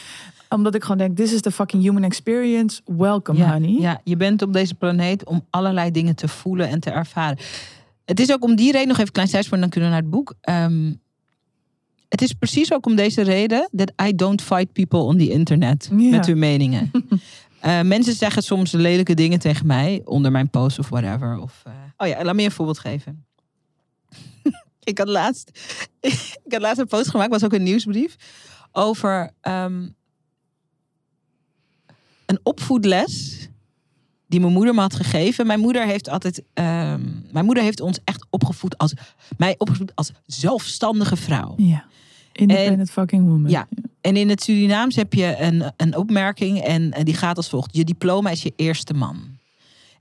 Omdat ik gewoon denk, this is the fucking human experience. Welcome, honey. Ja, je bent op deze planeet om allerlei dingen te voelen en te ervaren. Het is ook om die reden, nog even een klein zijspoor, dan kunnen we naar het boek. Ehm, het is precies ook om deze reden that I don't fight people on the internet met hun meningen. Eh, mensen zeggen soms lelijke dingen tegen mij onder mijn post of whatever. Of, eh, Oh ja, laat me een voorbeeld geven. ik, had laatst, ik had laatst een post gemaakt, was ook een nieuwsbrief, over ehm, een opvoedles die mijn moeder me had gegeven. Mijn moeder heeft altijd, ehm, mijn moeder heeft ons echt opgevoed als, mij opgevoed als zelfstandige vrouw. Ja. Independent fucking woman. Ja. En in het Surinaams heb je een, een opmerking en, en die gaat als volgt. Je diploma is je eerste man.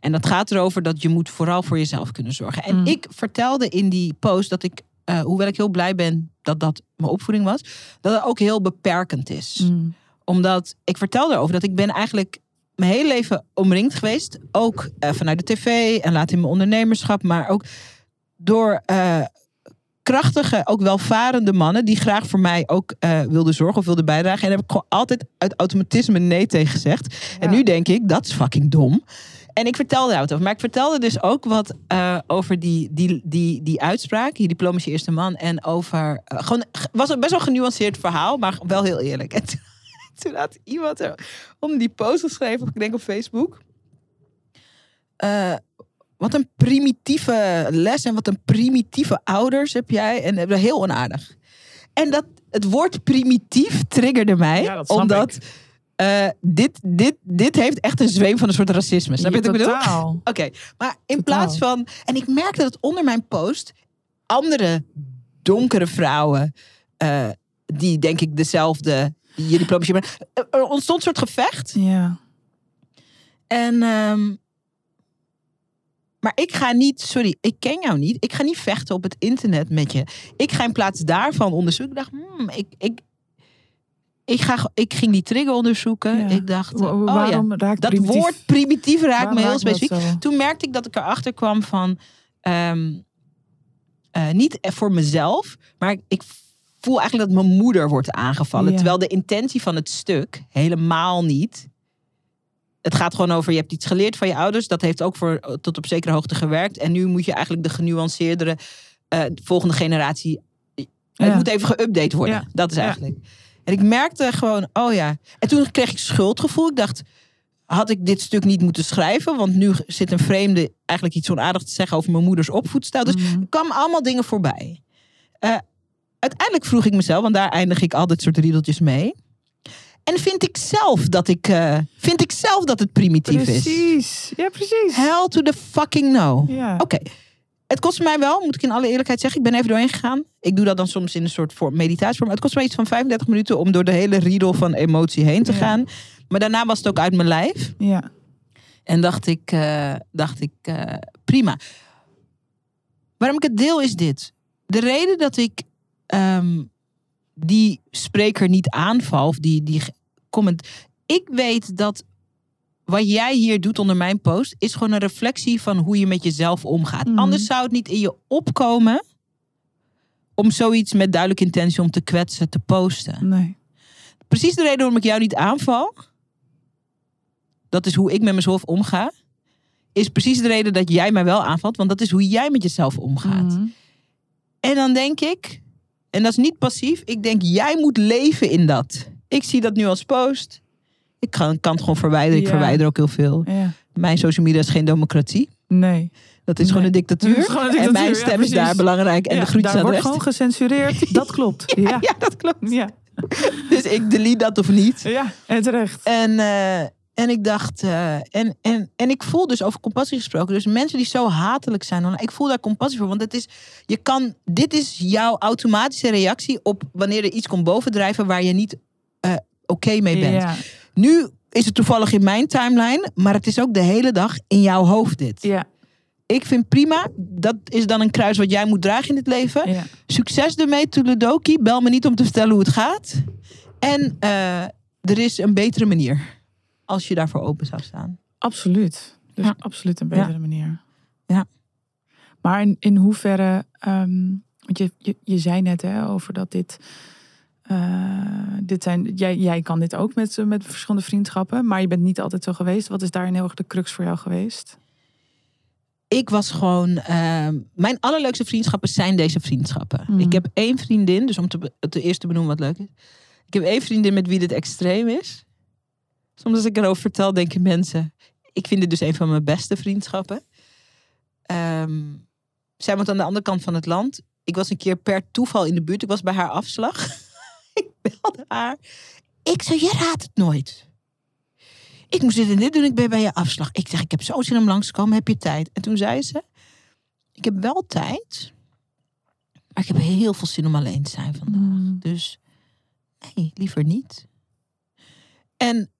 En dat gaat erover dat je moet vooral voor jezelf kunnen zorgen. En Mm. ik vertelde in die post dat ik, eh, hoewel ik heel blij ben dat dat mijn opvoeding was, dat het ook heel beperkend is. Mm. Omdat ik vertelde erover dat ik ben eigenlijk mijn hele leven omringd geweest. Ook eh, vanuit de tv en later in mijn ondernemerschap. Maar ook door eh, krachtige, ook welvarende mannen. Die graag voor mij ook eh, wilden zorgen of wilden bijdragen. En daar heb ik gewoon altijd uit automatisme nee tegen gezegd. En nu denk ik, dat is fucking dom. En ik vertelde daar wat over. Maar ik vertelde dus ook wat eh, over die, die, die, die uitspraak. Je diploma is je eerste man. En over... eh, gewoon, was een best wel genuanceerd verhaal. Maar wel heel eerlijk. En toen, toen had iemand er om die post geschreven. Ik denk op Facebook. Wat een primitieve les. En wat een primitieve ouders heb jij. En heel onaardig. En dat, het woord primitief triggerde mij. Ja, omdat... eh, dit, dit, dit heeft echt een zweem van een soort racisme. Snap je wat ik bedoel? Oké, maar in Totaal. plaats van. En ik merkte dat onder mijn post andere donkere vrouwen, eh, die denk ik dezelfde, die je hebben, er ontstond een soort gevecht. Ja. En. ehm, maar ik ga niet, sorry, ik ken jou niet. Ik ga niet vechten op het internet met je. Ik ga in plaats daarvan onderzoeken. Ik dacht, hmm, ik, ik, ik, ga, ik ging die trigger onderzoeken. Ja. Ik dacht, oh ja, waarom raakt dat primitief- woord primitief raakt me heel specifiek. Toen merkte ik dat ik erachter kwam van. ehm, eh, niet voor mezelf, maar ik, ik voel eigenlijk dat mijn moeder wordt aangevallen. Ja. Terwijl de intentie van het stuk helemaal niet. Het gaat gewoon over, je hebt iets geleerd van je ouders. Dat heeft ook voor, tot op zekere hoogte gewerkt. En nu moet je eigenlijk de genuanceerdere eh, volgende generatie... Het Ja. moet even geüpdate worden. Ja. Dat is Ja. eigenlijk. En ik merkte gewoon, oh ja. En toen kreeg ik schuldgevoel. Ik dacht, had ik dit stuk niet moeten schrijven? Want nu zit een vreemde eigenlijk iets onaardigs te zeggen over mijn moeders opvoedstijl. Dus Mhm. er kwamen allemaal dingen voorbij. Eh, uiteindelijk vroeg ik mezelf, want daar eindig ik al dit soort riedeltjes mee. En vind ik zelf dat ik, eh, vind ik zelf dat het primitief is? Precies. Ja, precies. Hell to the fucking no. Ja. Oké. Het kost mij wel, moet ik in alle eerlijkheid zeggen. Ik ben even doorheen gegaan. Ik doe dat dan soms in een soort meditatievorm. Het kost mij iets van 35 minuten om door de hele riedel van emotie heen te Ja. gaan. Maar daarna was het ook uit mijn lijf. Ja. En dacht ik, eh, dacht ik eh, prima. Waarom ik het deel is dit. De reden dat ik ehm, die spreker niet aanval, of die, die comment. Ik weet dat wat jij hier doet onder mijn post, is gewoon een reflectie van hoe je met jezelf omgaat. Mhm. Anders zou het niet in je opkomen om zoiets met duidelijke intentie om te kwetsen te posten Nee. precies de reden waarom ik jou niet aanval. Dat is hoe ik met mezelf omga. Is precies de reden dat jij mij wel aanvalt. Want dat is hoe jij met jezelf omgaat. Mhm. En dan denk ik, en dat is niet passief. Ik denk, jij moet leven in dat. Ik zie dat nu als post. Ik kan, kan het gewoon verwijderen. Ik Ja. verwijder ook heel veel. Ja. Mijn social media is geen democratie. Nee. Dat is Nee. gewoon een dictatuur. Dat is gewoon een En mijn stem ja, is daar belangrijk. En de aan de wordt rest. gewoon gecensureerd. Dat klopt. Ja. Ja, dat klopt. Ja. Dus ik delete dat of niet. Ja. En terecht. En, eh, en ik dacht, eh, en, en, en ik voel dus over compassie gesproken. Dus mensen die zo hatelijk zijn, ik voel daar compassie voor. Want het is, je kan, dit is jouw automatische reactie op wanneer er iets komt bovendrijven waar je niet eh, oké mee bent. Ja. Nu is het toevallig in mijn timeline, maar het is ook de hele dag in jouw hoofd dit. Ja. Ik vind prima, dat is dan een kruis wat jij moet dragen in het leven. Ja. Succes ermee, Tuledoki. Bel me niet om te vertellen hoe het gaat. En eh, er is een betere manier. Als je daarvoor open zou staan. Absoluut. Dus Ja. absoluut een Ja. betere manier. Ja. Maar in, in hoeverre, ehm, want je, je, je zei net hè, over dat dit Eh, dit zijn, jij, jij kan dit ook met, met verschillende vriendschappen, maar je bent niet altijd zo geweest. Wat is daarin heel erg de crux voor jou geweest? Ik was gewoon. ehm, mijn allerleukste vriendschappen zijn deze vriendschappen. Mhm. Ik heb één vriendin, dus om te, het eerst te benoemen wat leuk is. Ik heb één vriendin met wie dit extreem is. Soms als ik erover vertel, denken mensen. Ik vind dit dus een van mijn beste vriendschappen. Ehm, zij woont aan de andere kant van het land. Ik was een keer per toeval in de buurt. Ik was bij haar afslag. ik belde haar. Ik zei, je raadt het nooit. Ik moest dit en dit doen, ik ben bij je afslag. Ik zeg, ik heb zo zin om langs te komen, heb je tijd? En toen zei ze, ik heb wel tijd, maar ik heb heel veel zin om alleen te zijn vandaag. Mm. Dus nee, liever niet. En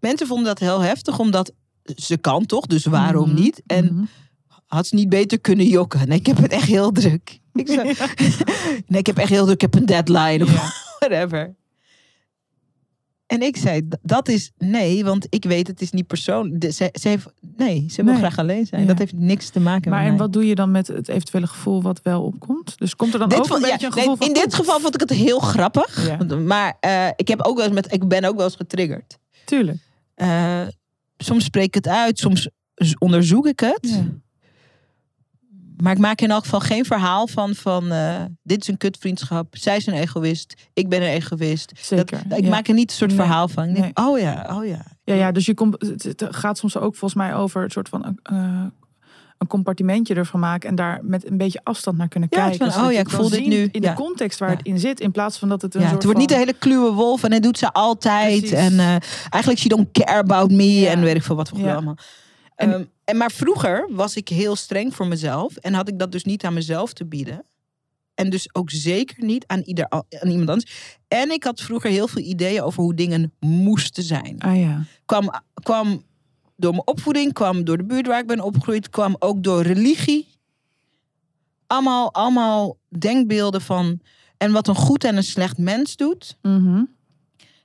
mensen vonden dat heel heftig, omdat ze kan toch, dus waarom Mhm. niet? En Mhm. had ze niet beter kunnen jokken? Nee, ik heb het echt heel druk. Ik zei, nee, ik heb echt heel druk, ik heb een deadline of Ja. whatever. En ik zei, dat is nee, want ik weet het is niet persoonlijk. Ze, ze heeft, nee, ze wil Nee. graag alleen zijn. Ja. Dat heeft niks te maken Maar met en mij. wat doe je dan met het eventuele gevoel wat wel opkomt? Dus komt er dan Dit ook vond- een beetje een nee, gevoel van... in dit geval vond ik het heel grappig. Maar eh, ik, heb ook wel eens met, ik ben ook wel eens getriggerd. Tuurlijk. Eh, soms spreek ik het uit, soms onderzoek ik het. Ja. Maar ik maak in elk geval geen verhaal van, van eh, dit is een kutvriendschap. Zij is een egoïst, ik ben een egoïst. Zeker. Dat, ik ja. maak er niet een soort Nee, verhaal van. Ik denk, nee. oh ja, oh ja. Ja, ja, dus je komt, het, gaat soms ook volgens mij over een soort van eh, een compartimentje ervan maken en daar met een beetje afstand naar kunnen Ja, kijken. van, oh ja, ik voel dit nu. In Ja. de context waar Ja. het in zit, in plaats van dat het een Ja, soort het wordt niet een hele kluwe wolf en hij doet ze altijd. Precies. En eh, eigenlijk she don't care about me en weet ik veel wat voor allemaal. En- Ehm, en maar vroeger was ik heel streng voor mezelf en had ik dat dus niet aan mezelf te bieden. En dus ook zeker niet aan, ieder, aan iemand anders. En ik had vroeger heel veel ideeën over hoe dingen moesten zijn. Ah ja. Kwam, kwam door mijn opvoeding, kwam door de buurt waar ik ben opgegroeid, kwam ook door religie. Allemaal, allemaal denkbeelden van en wat een goed en een slecht mens doet. Mhm. En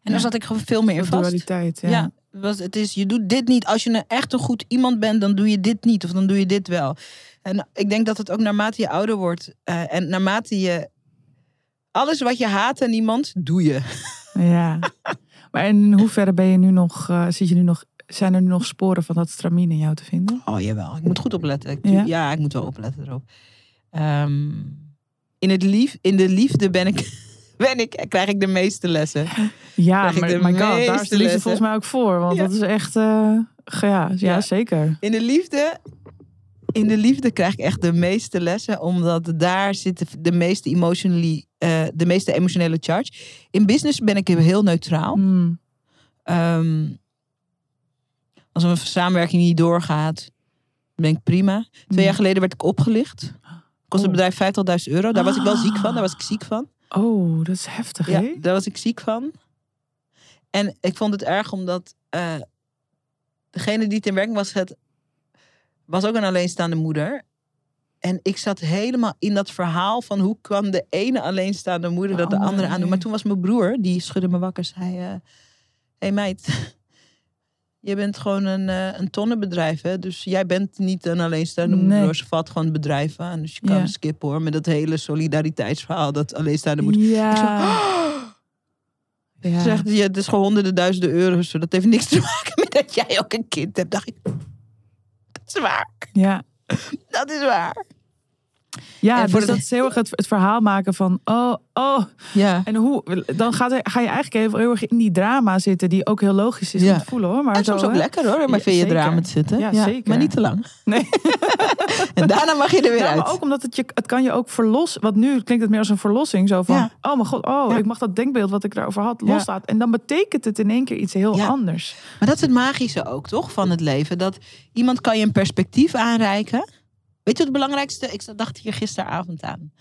Ja. daar zat ik gewoon veel meer in vast. dualiteit, ja. Ja, was, het is, je doet dit niet. Als je een echt een goed iemand bent, dan doe je dit niet. Of dan doe je dit wel. En ik denk dat het ook naarmate je ouder wordt. eh, en naarmate je... Alles wat je haat aan iemand, doe je. Ja. Maar in hoeverre ben je nu nog, eh zit je nu nog, zijn er nu nog sporen van dat stramien in jou te vinden? Oh, jawel. Ik moet goed opletten. Ik, Ja? ja? ik moet wel opletten erop. Ehm, in, het lief, in de liefde ben ik, ben ik, krijg ik de meeste lessen. Ja, Krijg ik maar de my god, daar is de liefde volgens mij ook voor. Want Ja. dat is echt, eh, ja, ja, zeker. In de liefde... In de liefde krijg ik echt de meeste lessen, omdat daar zitten de meeste, emotionally, eh, de meeste emotionele charge. In business ben ik heel neutraal. Mm. Ehm, als een samenwerking niet doorgaat, ben ik prima. Twee Ja. jaar geleden werd ik opgelicht. Kost het Oh. bedrijf 50.000 euro. Daar was ik wel ziek van. Daar was ik ziek van. Oh, dat is heftig, Ja, hè? daar was ik ziek van. En ik vond het erg omdat eh, degene die het in werking was, het, was ook een alleenstaande moeder. En ik zat helemaal in dat verhaal van hoe kwam de ene alleenstaande moeder De dat de andere, andere aan doen. Maar toen was mijn broer, die schudde me wakker, zei... Hé hey meid, je bent gewoon een, eh, een tonnenbedrijf, hè? Dus jij bent niet een alleenstaande moeder. Nee. Ze valt gewoon bedrijf aan. Dus je kan Ja. skippen hoor, met dat hele solidariteitsverhaal. Dat alleenstaande moeder... Zo, Ja. ja. Zegt het is gewoon honderden duizenden euro's. Dat heeft niks te maken met dat jij ook een kind hebt. Dacht ik, dat is waar. ja. Dat is waar. Ja, dus dat is heel erg het, het verhaal maken van, oh, oh. Ja. En hoe, dan gaat, er- ga je eigenlijk even heel erg in die drama zitten, die ook heel logisch is Ja. om te voelen hoor. Maar En zo, soms ook hè? lekker hoor, maar Ja, vind je drama te zitten. Ja, zeker. Maar niet te lang. Nee. En daarna mag je er weer Ja, uit. maar ook omdat het je, het kan je ook verlossen. Want nu klinkt het meer als een verlossing. Zo van, oh mijn god, oh, ik mag dat denkbeeld wat ik daarover had loslaten. En dan betekent het in één keer iets heel anders. Maar dat is het magische ook, toch? Van het leven. Dat iemand kan je een perspectief aanreiken. Weet je wat het belangrijkste... Ik dacht hier gisteravond aan.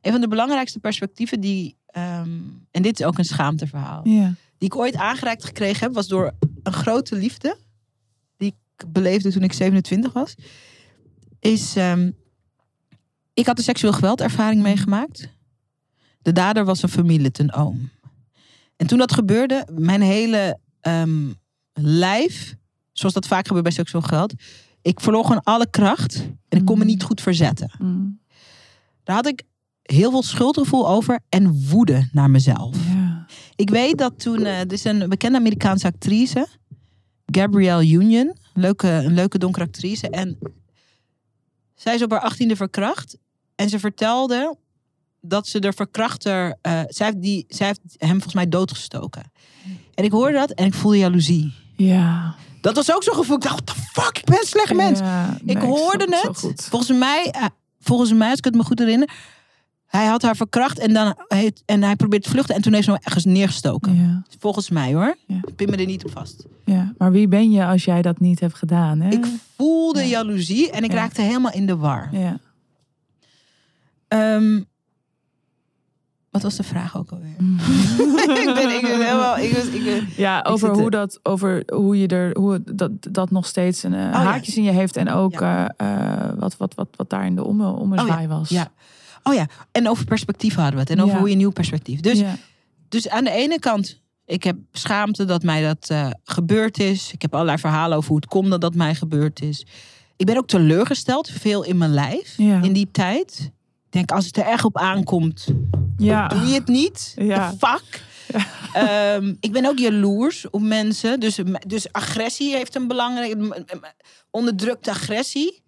Een van de belangrijkste perspectieven die... ehm, en dit is ook een schaamteverhaal. Ja. die ik ooit aangereikt gekregen heb, was door een grote liefde. Die ik beleefde toen ik 27 was. Is, ehm, ik had een seksueel geweldervaring meegemaakt. De dader was een familielid, een oom. En toen dat gebeurde, mijn hele ehm, lijf, zoals dat vaak gebeurt bij seksueel geweld, ik verloor gewoon alle kracht en ik kon me Mm. niet goed verzetten. Mm. Daar had ik heel veel schuldgevoel over en woede naar mezelf. ja. Ik weet dat toen, eh er is een bekende Amerikaanse actrice, Gabrielle Union, leuke, een leuke donkere actrice. En zij is op haar achttiende verkracht. En ze vertelde dat ze de verkrachter, eh, zij, heeft die, zij heeft hem volgens mij doodgestoken. En ik hoorde dat en ik voelde jaloezie. Ja. Dat was ook zo'n gevoel. Ik dacht, what the fuck, ik ben een slecht mens. Ja, Ik hoorde het. Volgens mij, eh, volgens mij, als ik het me goed herinner, hij had haar verkracht en, dan, en hij probeert te vluchten en toen heeft ze hem ergens neergestoken. Ja, Volgens mij hoor. Ja. Pin me er niet op vast. ja. Maar wie ben je als jij dat niet hebt gedaan? Hè? Ik voelde Ja. jaloezie en ik raakte helemaal in de war. Ja. Ehm, wat was de vraag ook alweer? ik ben, ik ben helemaal. Ik was, ik ben- Ja, over hoe er- dat, over hoe je er, hoe dat, dat nog steeds een, eh, Oh ja. in je heeft en ook Ja. eh, eh, wat, wat, wat, wat daar in de omme, ommezwaai was. ja. Oh ja, en over perspectief hadden we het. En over Ja. hoe je een nieuw perspectief. Dus, ja. dus aan de ene kant, ik heb schaamte dat mij dat eh, gebeurd is. Ik heb allerlei verhalen over hoe het komt dat dat mij gebeurd is. Ik ben ook teleurgesteld, veel in mijn lijf Ja. in die tijd. Ik denk, als het er echt op aankomt, ja. doe je het niet. Ja. Fuck. Ehm, ik ben ook jaloers op mensen. Dus, dus agressie heeft een belangrijke... Onderdrukte agressie.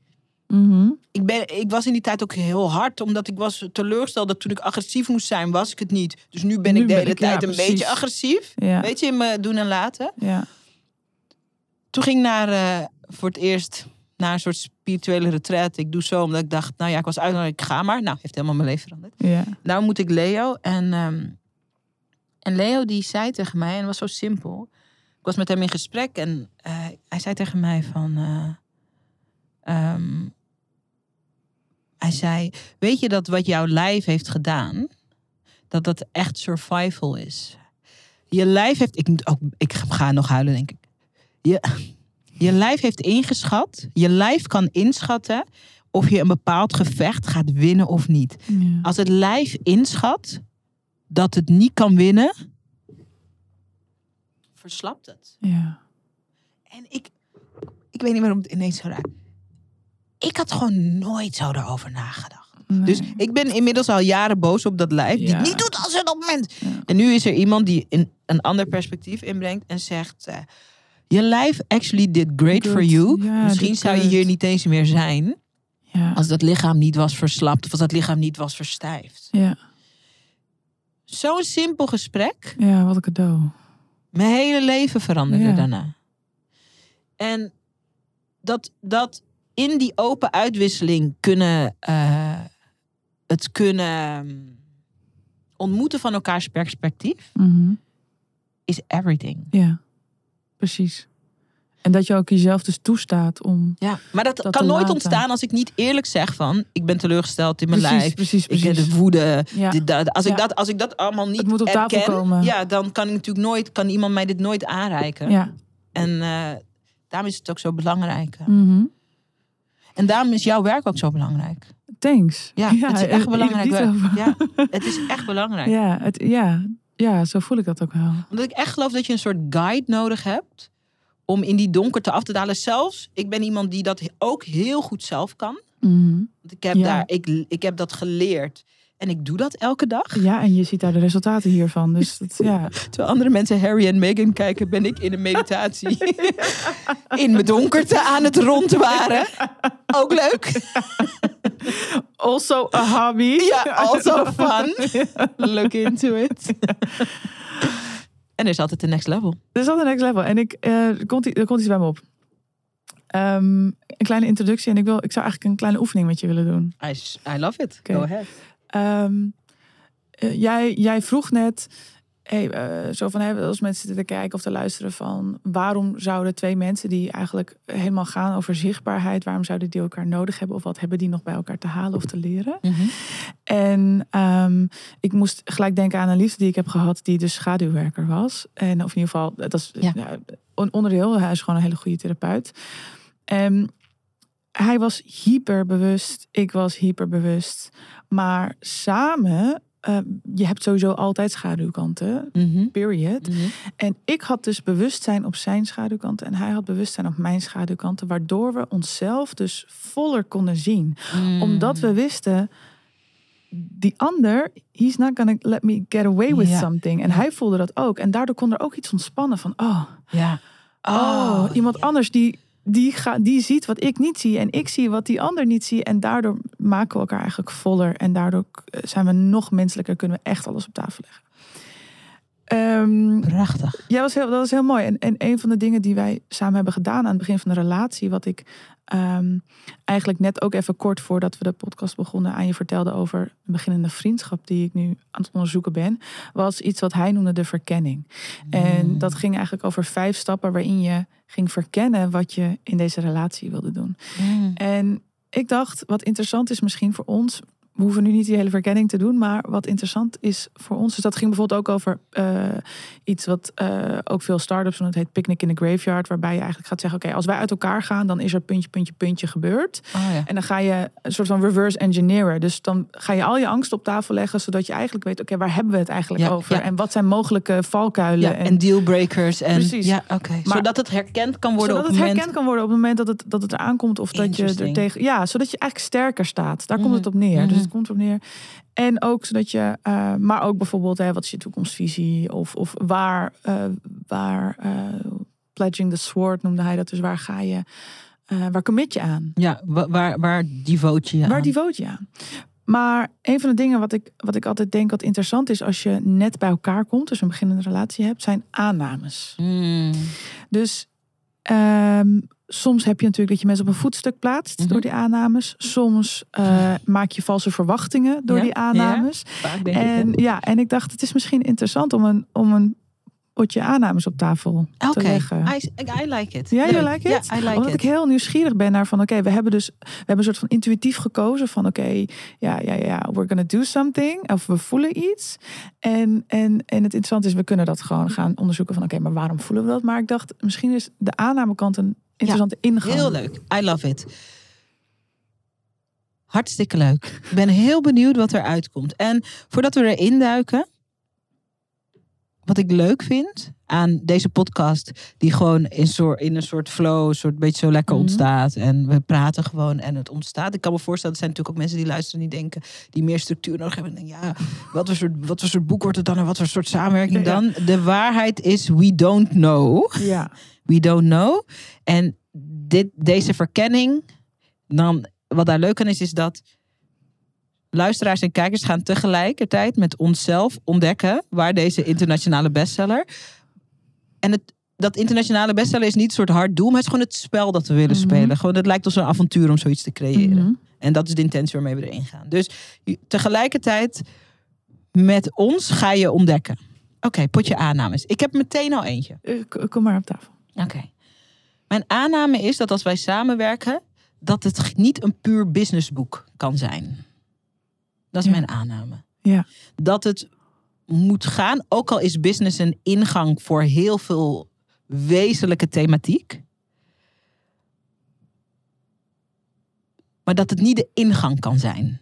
Mhm. Ik, ben, ik was in die tijd ook heel hard. Omdat ik was teleurgesteld dat toen ik agressief moest zijn, was ik het niet. Dus nu ben Nu ik de hele ik- ja, tijd een precies. beetje agressief. ja. Weet je, in me doen en laten. ja. Toen ging ik naar, eh, voor het eerst naar een soort spirituele retreat. Ik doe zo omdat ik dacht, nou ja, ik was uitgenodigd, ik ga maar. Nou, heeft helemaal mijn leven veranderd. ja. Nou moet ik Leo. En, ehm, en Leo die zei tegen mij, en het was zo simpel. Ik was met hem in gesprek en eh, hij zei tegen mij van... eh, ehm, hij zei, weet je dat wat jouw lijf heeft gedaan, dat dat echt survival is? Je lijf heeft, ik, moet ook, ik ga nog huilen denk ik. Je, je lijf heeft ingeschat, je lijf kan inschatten of je een bepaald gevecht gaat winnen of niet. ja. Als het lijf inschat dat het niet kan winnen, verslapt het. ja. En ik, ik weet niet waarom het ineens zo raakt. Ik had gewoon nooit zo erover nagedacht. Nee. Dus ik ben inmiddels al jaren boos op dat lijf die het niet doet als het op moment. Ja. En nu is er iemand die een, een ander perspectief inbrengt en zegt: eh, Je lijf actually did great Good. for you. Ja, Misschien zou je hier niet eens meer zijn ja. als dat lichaam niet was verslapt of als dat lichaam niet was verstijfd. ja. Zo'n simpel gesprek. ja, wat een cadeau. Mijn hele leven veranderde Ja. daarna. En dat, dat in die open uitwisseling kunnen, eh, het kunnen mm, ontmoeten van elkaars perspectief Mhm. is everything. Ja, precies. En dat je ook jezelf dus toestaat om... Ja, maar dat, Dat kan nooit laten. ontstaan als ik niet eerlijk zeg van ik ben teleurgesteld in mijn precies, lijf. precies, Ik precies. heb de woede. Ja. dit, dat. Als, ik Ja. dat, als ik dat allemaal niet Het moet op tafel erken, komen. ja, dan kan ik natuurlijk nooit, kan iemand mij dit nooit aanreiken. Ja. En eh, daarom is het ook zo belangrijk. Mhm. En daarom is jouw werk ook zo belangrijk. Thanks. Ja, het is echt belangrijk. Ja, het is echt belangrijk. Ja, het, ja, ja, zo voel ik dat ook wel. Omdat ik echt geloof dat je een soort guide nodig hebt om in die donkerte af te dalen. Zelfs, ik ben iemand die dat ook heel goed zelf kan. Mhm. Want ik heb, Ja. daar, ik, ik heb dat geleerd. En ik doe dat elke dag. Ja, en je ziet daar de resultaten hiervan. Dus dat, ja. Terwijl andere mensen Harry en Meghan kijken, ben ik in een meditatie. in mijn donkerte aan het rondwaren. Ook leuk. Also a hobby. Ja, also fun. Look into it. en er is altijd de next level. Dat is al de next level. En ik, eh, er, komt, er komt iets bij me op. Ehm, een kleine introductie. En ik, wil, ik zou eigenlijk een kleine oefening met je willen doen. I, I love it. Go ahead. Ehm, eh, jij, jij vroeg net, hey, eh, zo van, hey, als mensen zitten te kijken of te luisteren van, waarom zouden twee mensen die eigenlijk helemaal gaan over zichtbaarheid, waarom zouden die elkaar nodig hebben of wat hebben die nog bij elkaar te halen of te leren? En ehm, ik moest gelijk denken aan een liefde die ik heb gehad, die dus schaduwwerker was. En of in ieder geval, dat is Ja. een onderdeel. Hij is gewoon een hele goede therapeut. En hij was hyperbewust, ik was hyperbewust. Maar samen, eh, je hebt sowieso altijd schaduwkanten, Mhm. period. Mhm. En ik had dus bewustzijn op zijn schaduwkanten en hij had bewustzijn op mijn schaduwkanten, waardoor we onszelf dus voller konden zien Mm. omdat we wisten, die ander, he's not gonna let me get away with Ja. something. En Ja. hij voelde dat ook. En daardoor kon er ook iets ontspannen van, oh, Ja. oh, iemand ja. anders die, die, gaat, die ziet wat ik niet zie. En ik zie wat die ander niet ziet. En daardoor maken we elkaar eigenlijk voller. En daardoor eh, zijn we nog menselijker. Kunnen we echt alles op tafel leggen. Ehm, Prachtig. ja, dat was heel, dat was heel mooi. En, en een van de dingen die wij samen hebben gedaan aan het begin van de relatie, wat ik ehm, eigenlijk net ook even kort voordat we de podcast begonnen aan je vertelde over een beginnende vriendschap die ik nu aan het onderzoeken ben, was iets wat hij noemde de verkenning. En Mm. dat ging eigenlijk over vijf stappen waarin je ging verkennen wat je in deze relatie wilde doen. Mm. En ik dacht, wat interessant is misschien voor ons. We hoeven nu niet die hele verkenning te doen, maar wat interessant is voor ons. Dus dat ging bijvoorbeeld ook over eh, iets wat eh, ook veel start-ups doen. Het heet Picnic in the Graveyard. Waarbij je eigenlijk gaat zeggen: Oké, als wij uit elkaar gaan, dan is er puntje, puntje, puntje gebeurd. Oh, ja. En dan ga je een soort van reverse engineeren. Dus dan ga je al je angst op tafel leggen, zodat je eigenlijk weet: Oké, waar hebben we het eigenlijk Ja, over? ja. En wat zijn mogelijke valkuilen? Ja, en dealbreakers. En, Precies. Ja, oké. Zodat het herkend kan worden zodat op het moment... herkend kan worden op het moment dat het, dat het eraan komt. Of dat je er tegen. Ja, zodat je eigenlijk sterker staat. Daar komt het op neer. Dus Mhm. Het komt erop neer. En ook zodat je. eh, maar ook bijvoorbeeld, hè, wat is je toekomstvisie? Of, of waar. eh, waar eh, pledging the sword noemde hij dat. Dus waar ga je. waar commit je aan? Ja, wa- waar, waar devote je Waar aan? devote je aan? Maar een van de dingen wat ik, wat ik altijd denk wat interessant is als je net bij elkaar komt, dus een beginnende relatie hebt, zijn aannames. Mm. Dus ehm, soms heb je natuurlijk dat je mensen op een voetstuk plaatst Mhm. door die aannames. Soms eh, maak je valse verwachtingen door Ja, die aannames. Vaak denk En ik. ja, en ik dacht, het is misschien interessant om een, om een potje aannames op tafel te leggen. I, I like it. Ja, je like it? Ja, I like Omdat it. ik heel nieuwsgierig ben naar van, oké, we hebben dus, we hebben een soort van intuïtief gekozen van, oké, ja, ja, ja, we're gonna do something, of we voelen iets. En, en, en het interessante is, we kunnen dat gewoon gaan onderzoeken van, oké, maar waarom voelen we dat? Maar ik dacht, misschien is de aannamekant een interessante ingang. Heel leuk. I love it. Hartstikke leuk. Ik ben heel benieuwd wat er uitkomt. En voordat we erin duiken, wat ik leuk vind aan deze podcast, die gewoon in, soort, in een soort flow, een soort beetje zo lekker Mhm. ontstaat. En we praten gewoon en het ontstaat. Ik kan me voorstellen, er zijn natuurlijk ook mensen die luisteren die denken, die meer structuur nodig hebben. En ja, wat voor, soort, wat voor soort boek wordt het dan en wat voor soort samenwerking Ja. dan? De waarheid is, we don't know. Ja, We don't know. En dit, deze verkenning, dan, wat daar leuk aan is, is dat luisteraars en kijkers gaan tegelijkertijd met onszelf ontdekken waar deze internationale bestseller. En het, dat internationale bestseller is niet een soort hard doel, maar het is gewoon het spel dat we willen Mhm. spelen. Gewoon, het lijkt als een avontuur om zoiets te creëren. Mhm. En dat is de intentie waarmee we erin gaan. Dus tegelijkertijd met ons ga je ontdekken. Oké, potje aannames. Ik heb meteen al eentje. Eh, Kom maar op tafel. Oké. Mijn aanname is dat als wij samenwerken, dat het niet een puur businessboek kan zijn. Dat is Ja. mijn aanname. Ja. Dat het moet gaan, ook al is business een ingang voor heel veel wezenlijke thematiek. Maar dat het niet de ingang kan zijn.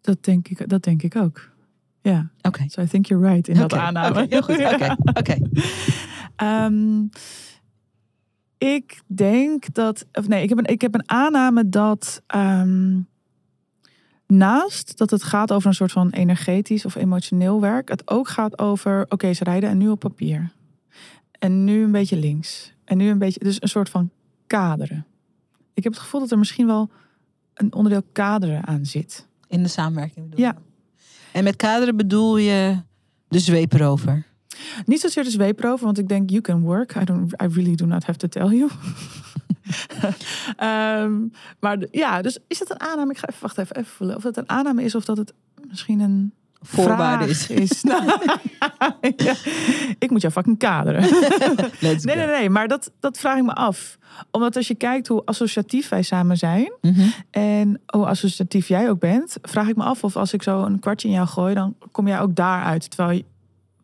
Dat denk ik, dat denk ik ook. Ja, Oké. so I think you're right in dat Oké, aanname. oké, heel goed. Oké, oké. Ehm, ik denk dat, of nee, ik heb een, ik heb een aanname dat ehm, naast dat het gaat over een soort van energetisch of emotioneel werk, het ook gaat over, oké, ze rijden en nu op papier. En nu een beetje links. En nu een beetje, dus een soort van kaderen. Ik heb het gevoel dat er misschien wel een onderdeel kaderen aan zit. In de samenwerking bedoel Ja. je? En met kaderen bedoel je de zweep erover. Niet zozeer de zweeprover, want ik denk, you can work. I, don't, I really do not have to tell you. Ehm, maar de- ja, dus is dat een aanname? Ik ga even, wacht even, even voelen. Of dat een aanname is of dat het misschien een Voorwaarde is. is. Nou, ja, ik moet jou fucking kaderen. Let's Nee, nee, nee, maar dat, dat vraag ik me af. Omdat als je kijkt hoe associatief wij samen zijn... Mhm. en hoe associatief jij ook bent... vraag ik me af of als ik zo een kwartje in jou gooi... dan kom jij ook daar uit. Terwijl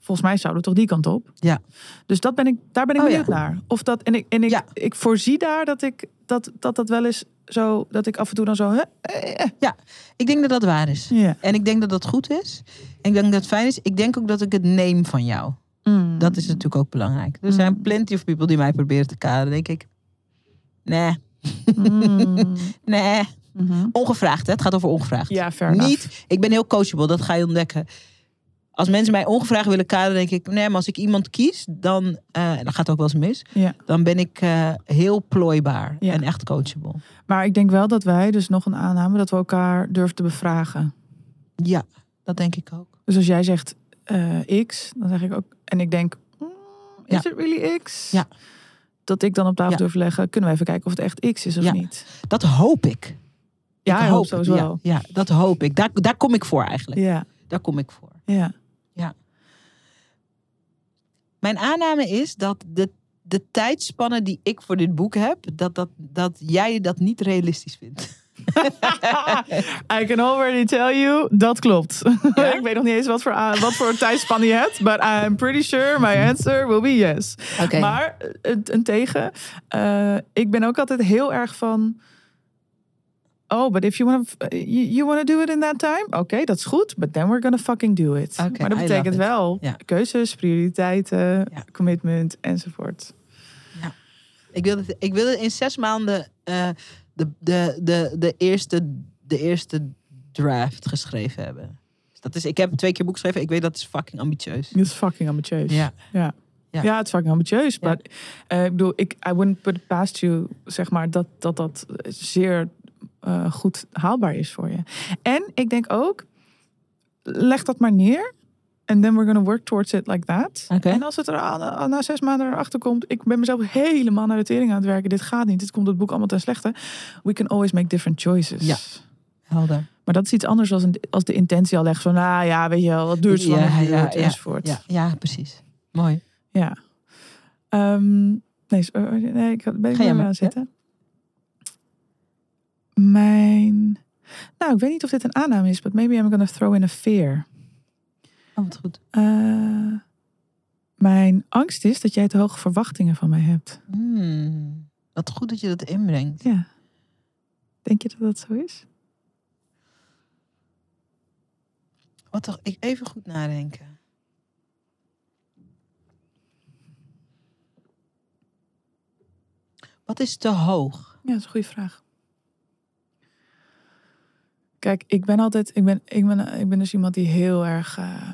volgens mij zouden we toch die kant op. Ja. Dus dat ben ik, daar ben ik Oh, benieuwd ja. naar. Of dat, en ik, en ik, Ja. ik voorzie daar dat ik dat, dat dat wel eens zo... dat ik af en toe dan zo... hè, eh, eh. Ik denk dat dat waar is. Ja. En ik denk dat dat goed is. En ik denk dat het fijn is. Ik denk ook dat ik het neem van jou. Mm. Dat is natuurlijk ook belangrijk. Er zijn Mm. plenty of people die mij proberen te kaderen. denk ik, nee, Mm. nee, Mhm. Ongevraagd, hè? het gaat over ongevraagd. Ja. Niet, ik ben heel coachable, dat ga je ontdekken. Als mensen mij ongevraagd willen kaderen, denk ik, nee, maar als ik iemand kies, dan, eh, en dat gaat ook wel eens mis, Ja. dan ben ik eh, heel plooibaar Ja. en echt coachable. Maar ik denk wel dat wij, dus nog een aanname, dat we elkaar durven te bevragen. Ja, dat denk ik ook. Dus als jij zegt eh, X, dan zeg ik ook, en ik denk, mm, is Ja. het really X? Ja. Dat ik dan op tafel durf leggen, kunnen we even kijken of het echt X is of niet. Dat hoop ik. Ja, ik ik hoop sowieso. Ja, ja, dat hoop ik. Daar, daar kom ik voor eigenlijk. Ja, Daar kom ik voor. ja. Mijn aanname is dat de, de tijdspanne die ik voor dit boek heb, dat, dat, dat jij dat niet realistisch vindt. I can already tell you, dat klopt. Ja? ik weet nog niet eens wat voor, wat voor tijdspan je hebt, but I'm pretty sure my answer will be yes. Oké. Maar eh, een, een tegen, eh, ik ben ook altijd heel erg van. Oh, but if you want to you, you want to do it in that time, oké, dat is goed. But then we're gonna fucking do it. Oké, maar dat I betekent wel Ja. keuzes, prioriteiten, Ja. commitment enzovoort. Ik wil het, ik wil het in zes maanden eh, de, de, de, de, eerste, de eerste draft geschreven hebben. Dus dat is, ik heb twee keer boek geschreven. Ik weet dat is fucking ambitieus. Dat is fucking ambitieus. Ja. Ja. Ja. Ja, het is fucking ambitieus. Ja. Maar eh, ik bedoel, ik, I wouldn't put it past you, zeg maar, dat dat, dat zeer eh, goed haalbaar is voor je. En ik denk ook, leg dat maar neer. And then we're gonna work towards it like that. En als het er aan- na zes maanden erachter komt, ik ben mezelf helemaal naar de tering aan het werken. Dit gaat niet. Dit komt het boek allemaal ten slechte. We can always make different choices. Ja. Helder. Maar dat is iets anders als, een, als de intentie al legt. Van, nou ja, weet je wel, het duurt zo lang Ja, het duurt, ja, enzovoort. Ja, ja, precies. Mooi. Ja. Ehm, nee, so- nee, ik ben ik Ga maar maar, zitten. Mijn... Nou, ik weet niet of dit een aanname is, but maybe I'm gonna throw in a fear. Oh, wat goed. Eh, mijn angst is dat jij te hoge verwachtingen van mij hebt. Hmm. Wat goed dat je dat inbrengt. Ja. Denk je dat dat zo is? Wat toch? Ik even goed nadenken. Wat is te hoog? Ja, dat is een goede vraag. Kijk, ik ben altijd, ik ben, ik ben, ik ben dus iemand die heel erg eh,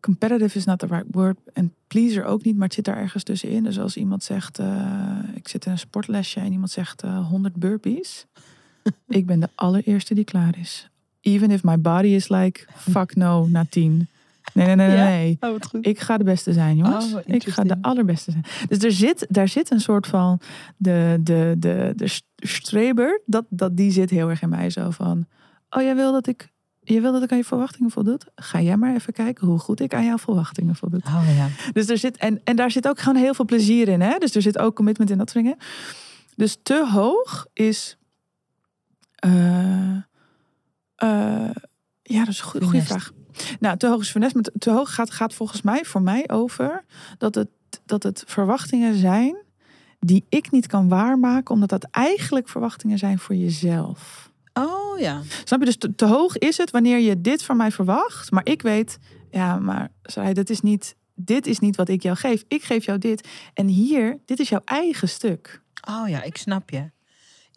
competitive is not the right word en pleaser ook niet, maar het zit daar ergens tussenin. Dus als iemand zegt, eh, ik zit in een sportlesje en iemand zegt eh 100 burpees, ik ben de allereerste die klaar is. Even if my body is like, fuck no, na 10. Nee, nee, nee, nee. Ja? Oh, goed. Ik ga de beste zijn, jongens. Oh, ik ga de allerbeste zijn. Dus er zit, daar zit een soort van de, de, de, de st- streber, dat, dat, die zit heel erg in mij zo van. Oh, jij wil dat ik, je wil dat ik aan je verwachtingen voldoet? Ga jij maar even kijken hoe goed ik aan jouw verwachtingen voldoet. Oh ja. Dus er zit, en, en daar zit ook gewoon heel veel plezier in. Hè? Dus er zit ook commitment in dat soort dingen. Dus te hoog is. eh, eh, ja, dat is een goede, vraag. Nou, te hoog is funest. Maar te- hoog gaat, gaat volgens mij voor mij over dat het, dat het verwachtingen zijn die ik niet kan waarmaken, omdat dat eigenlijk verwachtingen zijn voor jezelf. Oh ja. Snap je? Dus te, te hoog is het wanneer je dit van mij verwacht, maar ik weet, ja, maar zei, dat is niet, dit is niet wat ik jou geef. Ik geef jou dit. En hier, dit is jouw eigen stuk. Oh ja, ik snap je. In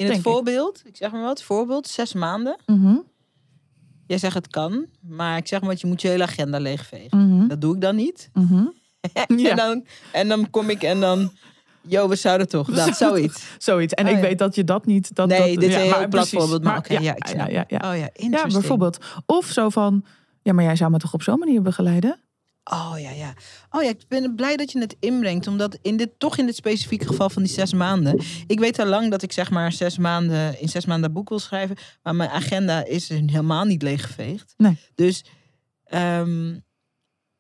Denk het voorbeeld, ik zeg maar wat, voorbeeld, zes maanden. Mhm, Jij zegt het kan, maar ik zeg maar, je moet je hele agenda leegvegen. mhm, Dat doe ik dan niet. mhm. En, dan, en dan kom ik en dan, yo, we zouden toch, dat, zoiets. Zoiets. En Oh, ik ja. weet dat je dat niet. Dat, nee, dat, dit is een heel maar oké, ja, ik ja, snap. ja, ja. Oh ja, Ja, bijvoorbeeld. Of zo van, ja, maar jij zou me toch op zo'n manier begeleiden? Oh ja, ja. Oh ja, ik ben blij dat je het inbrengt. Omdat in dit, toch in dit specifieke geval van die zes maanden. Ik weet al lang dat ik zeg maar zes maanden, in zes maanden boek wil schrijven. Maar mijn agenda is helemaal niet leeggeveegd. Nee. Dus, ehm,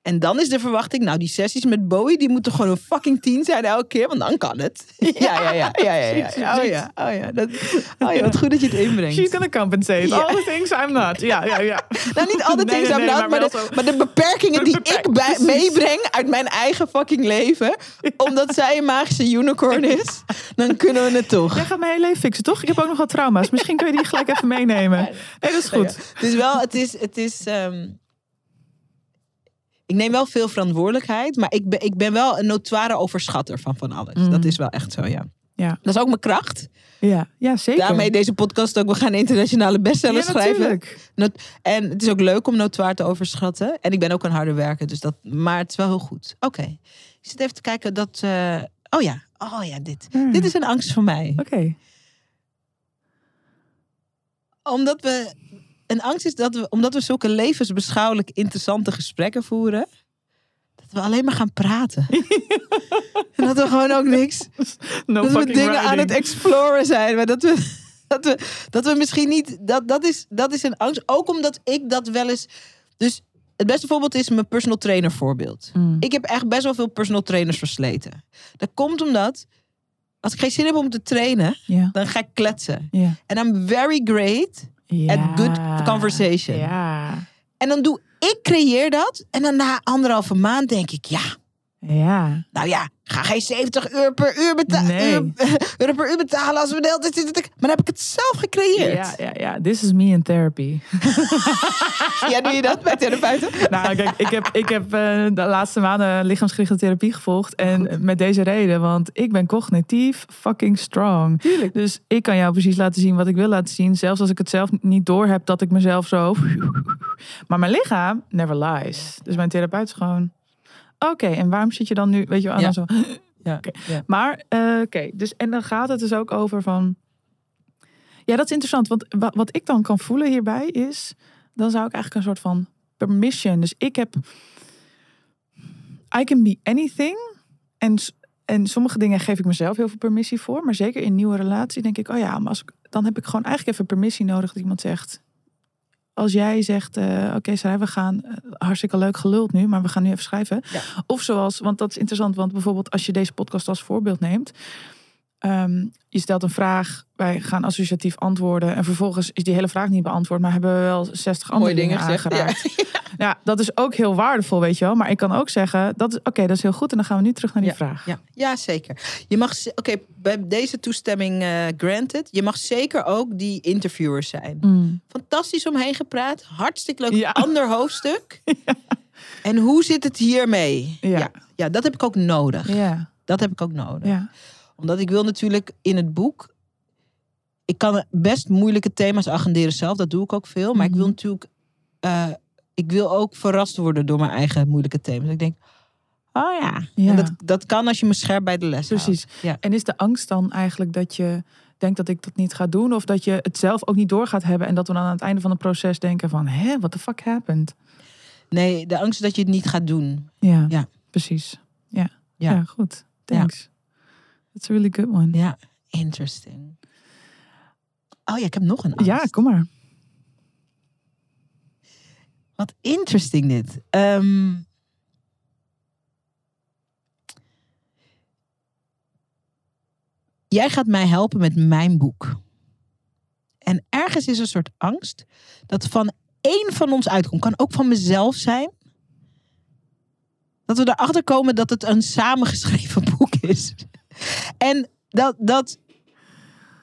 en dan is de verwachting, nou die sessies met Bowie, die moeten gewoon een fucking tien zijn elke keer. Want dan kan het. Ja, ja, ja. ja, ja, ja, Oh ja, oh ja. Dat, oh ja, wat goed dat je het inbrengt. She's gonna compensate. Ja. All the things I'm not. Ja, ja, ja. Nou, niet alle Nee, things nee, I'm nee, not, maar maar, de, zo- maar de beperkingen die ik bij, meebreng uit mijn eigen fucking leven, omdat zij een magische unicorn is, dan kunnen we het toch. Jij gaat mijn hele leven fixen, toch? Ik heb ook nog wat trauma's. Misschien kun je die gelijk even meenemen. Nee, dat is goed. Het is wel, het is, het is. ehm, ik neem wel veel verantwoordelijkheid, maar ik ben, ik ben wel een notoire overschatter van van alles. Mm. Dat is wel echt zo, ja. Ja. Dat is ook mijn kracht. Ja, ja zeker. Daarmee deze podcast ook. We gaan internationale bestsellers ja, schrijven. en het is ook leuk om notoir te overschatten. En ik ben ook een harde werker, dus dat, maar het is wel heel goed. Oké. Ik zit even te kijken dat. eh, oh ja, oh ja, dit. Ja. Dit is een angst voor mij. Oké. Omdat we. Een angst is dat we, omdat we zulke levensbeschouwelijk interessante gesprekken voeren. Dat we alleen maar gaan praten. en dat we gewoon ook niks. No dat we dingen aan het exploren zijn. Maar dat we, dat we, dat we misschien niet. Dat, dat, is, dat is een angst. Ook omdat ik dat wel eens. Dus het beste voorbeeld is mijn personal trainer voorbeeld. Mm. Ik heb echt best wel veel personal trainers versleten. Dat komt omdat. Als ik geen zin heb om te trainen, dan ga ik kletsen. En I'm very great ja. at good conversation. Ja. En dan doe ik creëer dat. En dan na anderhalve maand denk ik, ja, Ja. nou ja, ga geen 70 uur per uur, beta- Nee. uur, euro per uur betalen als we de hele tijd zitten. te- Maar dan heb ik het zelf gecreëerd. Ja, ja, ja. This is me in therapy. Ja, doe je dat bij therapeuten? nou, kijk, ik heb, ik heb eh, de laatste maanden lichaamsgerichte therapie gevolgd. En met deze reden, want ik ben cognitief fucking strong. Tuurlijk. Dus ik kan jou precies laten zien wat ik wil laten zien. Zelfs als ik het zelf niet door heb dat ik mezelf zo. Maar mijn lichaam never lies. Dus mijn therapeut is gewoon. Oké, en waarom zit je dan nu? Weet je wel, en Ja. dan zo. Ja. Maar eh, oké, dus en dan gaat het dus ook over van. Ja, dat is interessant. Want wa- wat ik dan kan voelen hierbij is. Dan zou ik eigenlijk een soort van permission. Dus ik heb. I can be anything. En, en sommige dingen geef ik mezelf heel veel permissie voor. Maar zeker in nieuwe relatie denk ik, oh ja, maar als ik, dan heb ik gewoon eigenlijk even permissie nodig dat iemand zegt. Als jij zegt, eh, oké, Sarah, we gaan eh, hartstikke leuk geluld nu, maar we gaan nu even schrijven. Ja. Of zoals, want dat is interessant, want bijvoorbeeld als je deze podcast als voorbeeld neemt. Ehm, je stelt een vraag, wij gaan associatief antwoorden. En vervolgens is die hele vraag niet beantwoord, maar hebben we wel 60 andere Mooie dingen, dingen. Ja. Ja, dat is ook heel waardevol, weet je wel. Maar ik kan ook zeggen, dat is oké, dat is heel goed. En dan gaan we nu terug naar die vraag. Ja, ja, zeker. Je mag, oké, bij deze toestemming eh, granted, je mag zeker ook die interviewers zijn. Mm. Fantastisch omheen gepraat, hartstikke leuk, Ja. ander hoofdstuk. En hoe zit het hiermee? Ja. ja, ja, dat heb ik ook nodig. Ja, Dat heb ik ook nodig. ja. Omdat ik wil natuurlijk in het boek. Ik kan best moeilijke thema's agenderen zelf. Dat doe ik ook veel. Maar ik wil Mhm. natuurlijk. eh, ik wil ook verrast worden door mijn eigen moeilijke thema's. Ik denk. Oh ja. Ja. En dat, dat kan als je me scherp bij de les Precies. Ja. En is de angst dan eigenlijk dat je denkt dat ik dat niet ga doen? Of dat je het zelf ook niet door gaat hebben en dat we dan aan het einde van het proces denken van, hè, what the fuck happened? Nee, de angst is dat je het niet gaat doen. Ja, Ja. precies. Ja. Ja. Ja. goed. Thanks. That's a really good one. Ja, interesting. Oh ja, ik heb nog een angst. Ja, kom maar. Wat interesting dit. Ehm, jij gaat mij helpen met mijn boek. En ergens is een soort angst dat van één van ons uitkomt. Kan ook van mezelf zijn. Dat we erachter komen dat het een samengeschreven boek is. En dat, dat,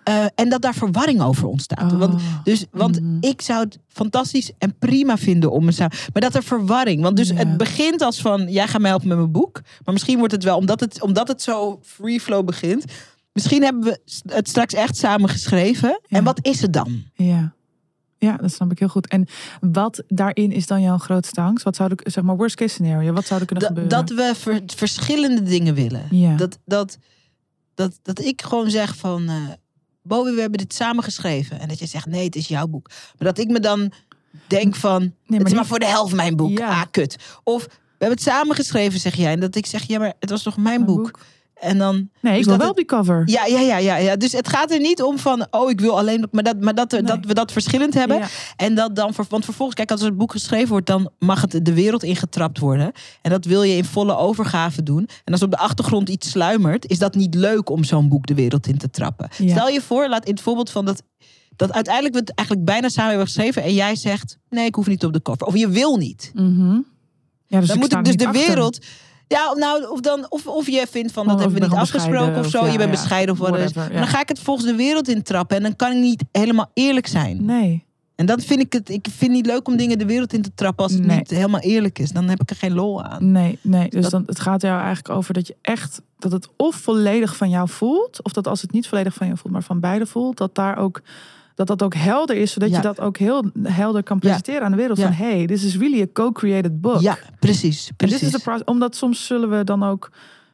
eh, en dat daar verwarring over ontstaat. Want Oh. dus, want Mhm. ik zou het fantastisch en prima vinden om me samen. Maar dat er verwarring. Want dus het begint als van jij gaat mij helpen met mijn boek. Maar misschien wordt het wel, omdat het, omdat het zo free flow begint. Misschien hebben we het straks echt samen geschreven. Ja. En wat is het dan? Ja. Ja, dat snap ik heel goed. En wat daarin is dan jouw grootste angst? Wat zou er, zeg maar, worst case scenario? Wat zou er kunnen Dat, gebeuren? dat we ver- verschillende dingen willen. Ja. Dat, dat, dat, dat ik gewoon zeg van. Bobby, we hebben dit samen geschreven. En dat je zegt, nee, het is jouw boek. Maar dat ik me dan denk van, Nee, het is maar voor de helft mijn boek. Ja. Ah, kut. Of, we hebben het samen geschreven, zeg jij. En dat ik zeg, ja, maar het was toch mijn boek? En dan, Nee, ik Dus wil wel het- die cover. ja, ja, ja, ja, ja. Dus het gaat er niet om van, oh, ik wil alleen, maar dat, maar dat, er- Nee. dat we dat verschillend hebben. Ja. En dat dan, want vervolgens, kijk, als het boek geschreven wordt, dan mag het de wereld ingetrapt worden. En dat wil je in volle overgave doen. En als op de achtergrond iets sluimert, is dat niet leuk om zo'n boek de wereld in te trappen. Ja. Stel je voor, laat in het voorbeeld van dat, dat uiteindelijk we het eigenlijk bijna samen hebben geschreven. En jij zegt, nee, ik hoef niet op de cover. Of je wil niet. Mhm. ja dus dan moet ik er dus de achter. wereld. Ja, nou, of, dan, of, of je vindt van dat hebben we niet afgesproken of zo. je bent ja, bescheiden of wat. is. Maar dan ga ik het volgens de wereld intrappen. En dan kan ik niet helemaal eerlijk zijn. Nee. En dat vind ik het. Ik vind het niet leuk om dingen de wereld in te trappen als het Nee. niet helemaal eerlijk is. Dan heb ik er geen lol aan. Nee, nee. Dus Dat- dan, het gaat er jou eigenlijk over dat je echt dat het of volledig van jou voelt, of dat als het niet volledig van jou voelt, maar van beide voelt, dat daar ook dat dat ook helder is, zodat Ja. je dat ook heel helder kan presenteren aan de wereld. Van hey, this is really a co-created book. Ja, precies. En precies. dit is de omdat soms zullen we dan ook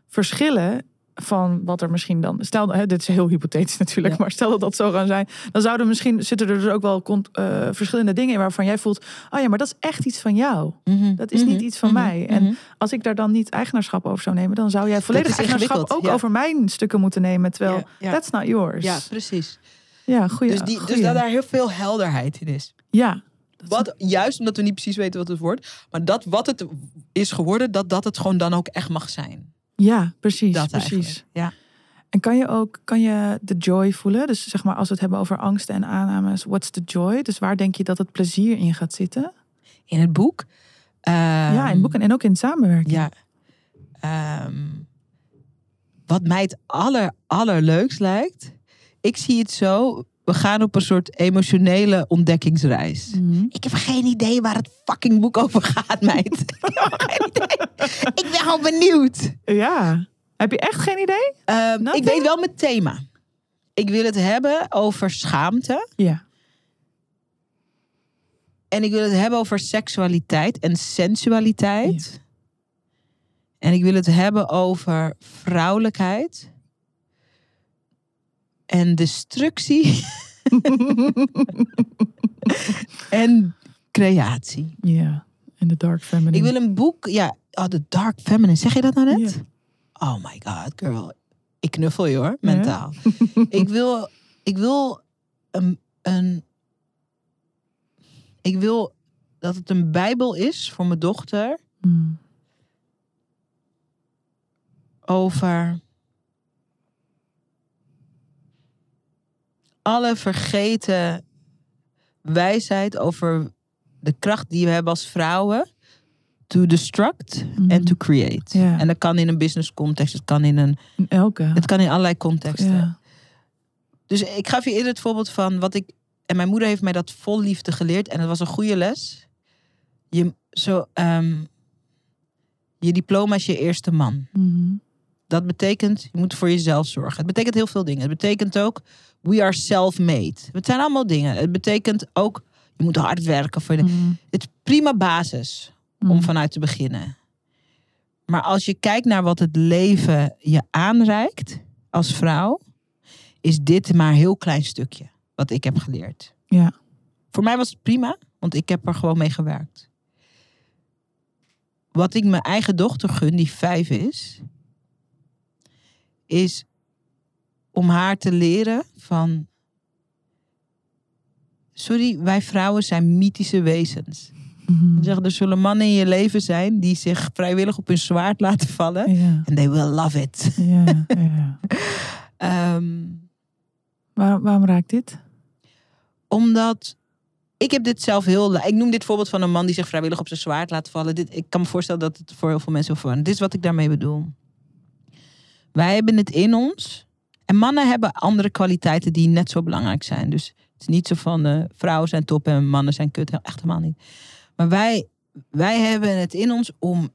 verschillen van wat er misschien dan. Stel, hè, dit is heel hypothetisch natuurlijk, Ja. maar stel dat dat zo gaan zijn, dan zouden misschien zitten er dus ook wel eh, verschillende dingen in waarvan jij voelt, oh ja, maar dat is echt iets van jou. Mhm, Dat is mhm, niet iets van mhm, mij. En mhm. als ik daar dan niet eigenaarschap over zou nemen, dan zou jij volledig eigenaarschap ook ja. over mijn stukken moeten nemen, terwijl ja. that's not yours. Ja, precies. Ja goeie, dus die, dus dat daar heel veel helderheid in is. Ja, Wat, juist omdat we niet precies weten wat het wordt. Maar dat wat het is geworden, dat dat het gewoon dan ook echt mag zijn. ja, precies, Dat precies. eigenlijk. Ja. En kan je ook kan je de joy voelen? Dus zeg maar als we het hebben over angsten en aannames, what's the joy? Dus waar denk je dat het plezier in gaat zitten? In het boek. ja, in boeken en ook in samenwerking. Ja. Ehm, wat mij het aller, allerleukst lijkt. Ik zie het zo. We gaan op een soort emotionele ontdekkingsreis. Mhm. Ik heb geen idee waar het fucking boek over gaat, meid. ik heb geen idee. Ik ben gewoon benieuwd. Ja. Heb je echt geen idee? Ehm, ik weet wel mijn thema. Ik wil het hebben over schaamte. Ja. En ik wil het hebben over seksualiteit en sensualiteit. En ik wil het hebben over vrouwelijkheid. En destructie. en creatie. Ja. En de dark feminine. Ik wil een boek. Ja, oh, The Dark Feminine. Zeg je dat nou net? Oh my god, girl. Ik knuffel je hoor, mentaal. ik wil, ik wil een, een. Ik wil dat het een Bijbel is voor mijn dochter Mm. over alle vergeten wijsheid over de kracht die we hebben als vrouwen to destruct Mhm. en to create. Ja. En dat kan in een business context, het kan in een, In elke. het kan in allerlei contexten. ja. Dus ik gaf je eerder het voorbeeld van wat ik. En mijn moeder heeft mij dat vol liefde geleerd. En het was een goede les. Je, zo, ehm, je diploma is je eerste man. Mhm. Dat betekent, je moet voor jezelf zorgen. Het betekent heel veel dingen. Het betekent ook, we are self-made. Het zijn allemaal dingen. Het betekent ook, je moet hard werken voor de. Mhm. Het is prima basis om Mhm. vanuit te beginnen. Maar als je kijkt naar wat het leven je aanreikt als vrouw, is dit maar een heel klein stukje wat ik heb geleerd. Ja. Voor mij was het prima, want ik heb er gewoon mee gewerkt. Wat ik mijn eigen dochter gun, die vijf is, is om haar te leren van. Sorry, wij vrouwen zijn mythische wezens. Mhm. Ze zeggen, er zullen mannen in je leven zijn die zich vrijwillig op hun zwaard laten vallen. En they will love it. Ja. Ehm, Waar, waarom raakt dit? omdat ik heb dit zelf heel. Ik noem dit voorbeeld van een man die zich vrijwillig op zijn zwaard laat vallen. Dit, ik kan me voorstellen dat het voor heel veel mensen heel verwarrend is. Dit is wat ik daarmee bedoel. Wij hebben het in ons. En mannen hebben andere kwaliteiten die net zo belangrijk zijn. Dus het is niet zo van eh, vrouwen zijn top en mannen zijn kut. Echt helemaal niet. Maar wij, wij hebben het in ons om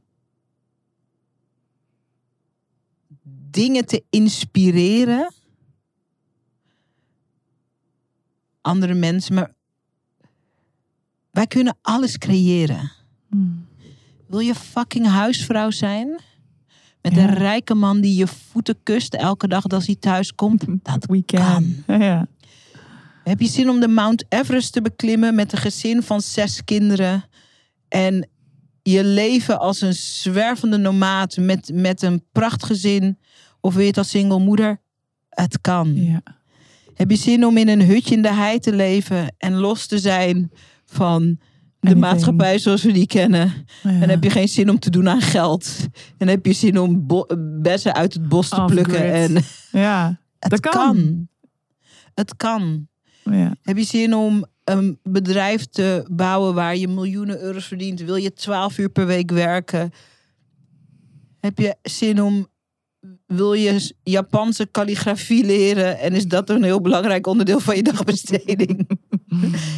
dingen te inspireren. Andere mensen. Maar wij kunnen alles creëren. Mm. Wil je fucking huisvrouw zijn? Met Ja. een rijke man die je voeten kust elke dag als hij thuis komt? Dat We can. Ja. Heb je zin om de Mount Everest te beklimmen met een gezin van zes kinderen? En je leven als een zwervende nomaat met, met een prachtgezin? Of wil je het als single moeder? Het kan. Ja. Heb je zin om in een hutje in de hei te leven en los te zijn van de maatschappij zoals we die kennen? Ja. En heb je geen zin om te doen aan geld? En heb je zin om bessen uit het bos te plukken? En Ja. het Dat kan. kan. Het kan. Ja. Heb je zin om een bedrijf te bouwen waar je miljoenen euro's verdient? Wil je 12 uur per week werken? Heb je zin om. Wil je Japanse kalligrafie leren? En is dat een heel belangrijk onderdeel van je dagbesteding?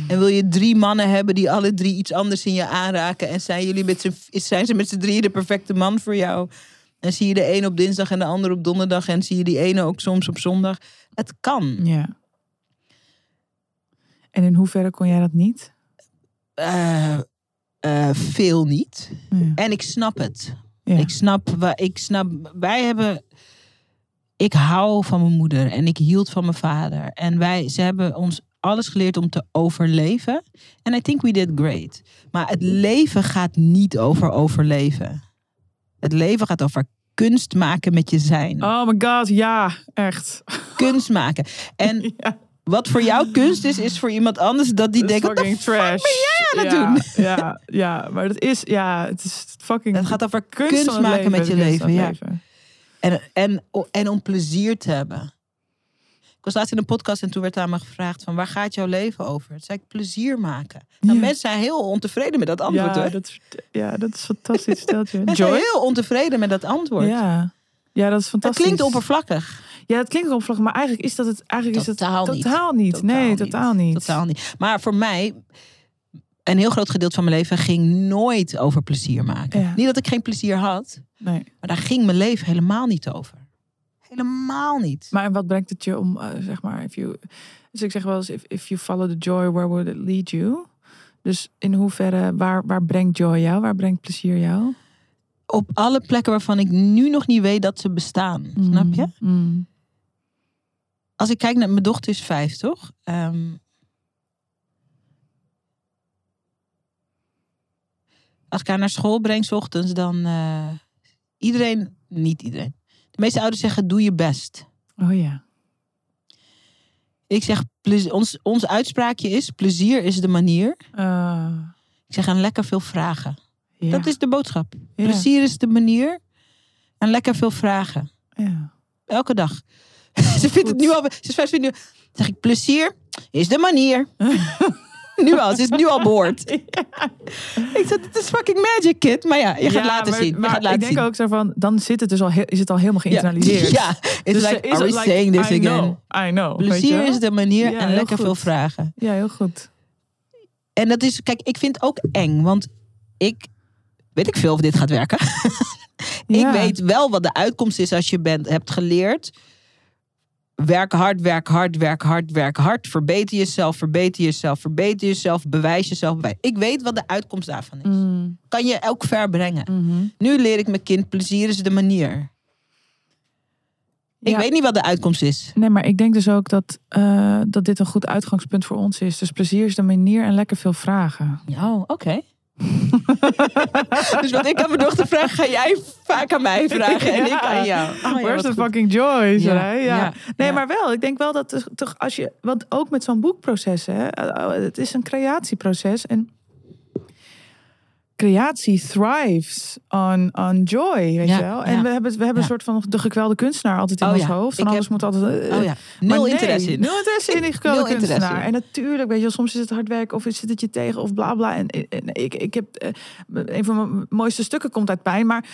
En wil je drie mannen hebben die alle drie iets anders in je aanraken? En zijn, jullie met zijn ze met z'n drieën de perfecte man voor jou? En zie je de ene op dinsdag en de ander op donderdag. En zie je die ene ook soms op zondag. Het kan. Ja. En in hoeverre kon jij dat niet? Eh, eh, veel niet. Ja. En ik snap het. Ja. Ik snap, ik snap, wij hebben, ik hou van mijn moeder en ik hield van mijn vader. En wij, ze hebben ons alles geleerd om te overleven. En I think we did great. Maar het leven gaat niet over overleven. Het leven gaat over kunst maken met je zijn. Oh my god, ja, echt. Kunst maken. En Ja. Wat voor jou kunst is, is voor iemand anders dat die Dat denkt, wat de fucking trash. aan het ja, doen? Ja, ja, maar dat is, ja, het is fucking. Het gaat over kunst kunst, maken met je leven. Ja. leven. En, en, en om plezier te hebben. Ik was laatst in een podcast en toen werd aan me gevraagd van waar gaat jouw leven over? Toen zei ik plezier maken. Nou, Ja. mensen zijn heel ontevreden met dat antwoord. Ja, hoor. dat is, ja, dat is fantastisch. Steltje. Mensen zijn heel ontevreden met dat antwoord. Ja. ja, dat is dat fantastisch. klinkt oppervlakkig. Ja, het klinkt oppervlakkig, maar eigenlijk is dat het. Eigenlijk Totaal is het niet. totaal niet. Totaal nee, niet. totaal niet. Totaal niet. Maar voor mij, een heel groot gedeelte van mijn leven ging nooit over plezier maken. Ja. Niet dat ik geen plezier had, Nee. maar daar ging mijn leven helemaal niet over. Helemaal niet. Maar wat brengt het je om, eh, zeg maar, if you, dus ik zeg wel eens, if, if you follow the joy, where would it lead you? Dus in hoeverre, waar, waar brengt joy jou? Waar brengt plezier jou? Op alle plekken waarvan ik nu nog niet weet dat ze bestaan. Snap je? Mm. Als ik kijk naar mijn dochter is vijf, toch? Ehm, als ik haar naar school breng, 's ochtends, dan eh, iedereen, niet iedereen. De meeste ouders zeggen: doe je best. Oh ja. Ik zeg: ons, ons uitspraakje is: plezier is de manier. Ah, Ik zeg: en lekker veel vragen. ja. Dat is de boodschap. Ja. Plezier is de manier. En lekker veel vragen. Ja. Elke dag. ze vindt het nu al. Ze is vijf nu. Zeg ik: plezier is de manier. nu al, ze is nu al boord. Ik zeg, het is fucking magic, kid. Maar ja, je gaat Ja, laten maar, zien. Je Maar gaat laten ik denk zien. ook zo van, dan zit het dus al, heel- is het al helemaal ja. geïnternaliseerd. Ja, it's Dus like, is are we het like, saying this I again? Know, I know. Plezier is de manier en lekker veel vragen. Ja, heel goed. En dat is, kijk, ik vind het ook eng. Want ik, weet ik veel of dit gaat werken. Ik weet wel wat de uitkomst is als je bent, hebt geleerd. Werk hard, werk hard, werk hard, werk hard. Verbeter jezelf, verbeter jezelf, verbeter jezelf. Bewijs jezelf. Bewijs. Ik weet wat de uitkomst daarvan is. Mm, Kan je elk ver brengen. mhm. Nu leer ik mijn kind, plezier is de manier. Ik Ja. weet niet wat de uitkomst is. Nee, maar ik denk dus ook dat, eh, dat dit een goed uitgangspunt voor ons is. Dus plezier is de manier en lekker veel vragen. Oh, oké. dus wat ik aan mijn dochter vraag, ga jij vaak aan mij vragen en Ja. ik aan jou. Oh, ja, Where's the goed. fucking joy? Ja? Ja. ja, Nee, ja. maar wel. Ik denk wel dat toch- als je. Want ook met zo'n boekproces, hè, eh, het is een creatieproces. En creatie thrives on, on joy, weet Ja, je wel. En ja, we hebben, we hebben ja. een soort van de gekwelde kunstenaar altijd in Oh ons hoofd. Ik alles heb- moet altijd. eh, Oh ja, nul nee, interesse in. Nul interesse in die gekwelde interesse kunstenaar. En natuurlijk, weet je, wel, soms is het hard werken of zit het je tegen of bla bla. En, en ik, ik heb eh, een van mijn mooiste stukken komt uit pijn, maar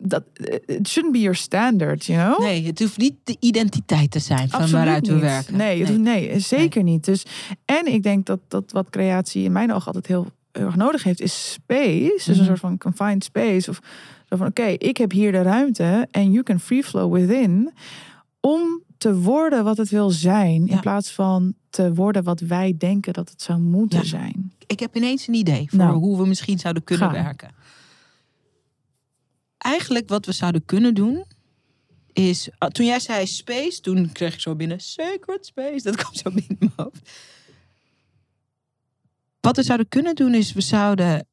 dat it shouldn't be your standard, you know? Nee, het hoeft niet de identiteit te zijn van Absoluut waaruit we niet. werken. Nee, het- nee. zeker niet. Dus, en ik denk dat, dat wat creatie in mijn ogen altijd heel, heel erg nodig heeft, is space. Dus een Mhm. soort van confined space. Of zo van, oké, ik heb hier de ruimte en you can free flow within. Om te worden wat het wil zijn. In plaats van te worden wat wij denken dat het zou moeten Ja. zijn. Ik heb ineens een idee voor Nou. hoe we misschien zouden kunnen werken. Eigenlijk wat we zouden kunnen doen is, ah, toen jij zei space, toen kreeg ik zo binnen sacred space. Dat kwam zo binnen mijn hoofd. Wat we zouden kunnen doen is, we zouden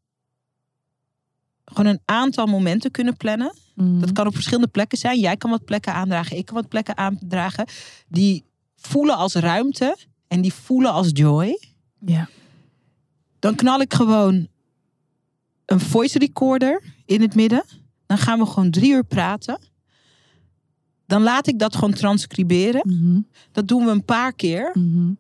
gewoon een aantal momenten kunnen plannen. Mhm. Dat kan op verschillende plekken zijn. Jij kan wat plekken aandragen, ik kan wat plekken aandragen. Die voelen als ruimte en die voelen als joy. Ja. Dan knal ik gewoon een voice recorder in het midden. Dan gaan we gewoon drie uur praten. Dan laat ik dat gewoon transcriberen. Mhm. Dat doen we een paar keer. Mhm.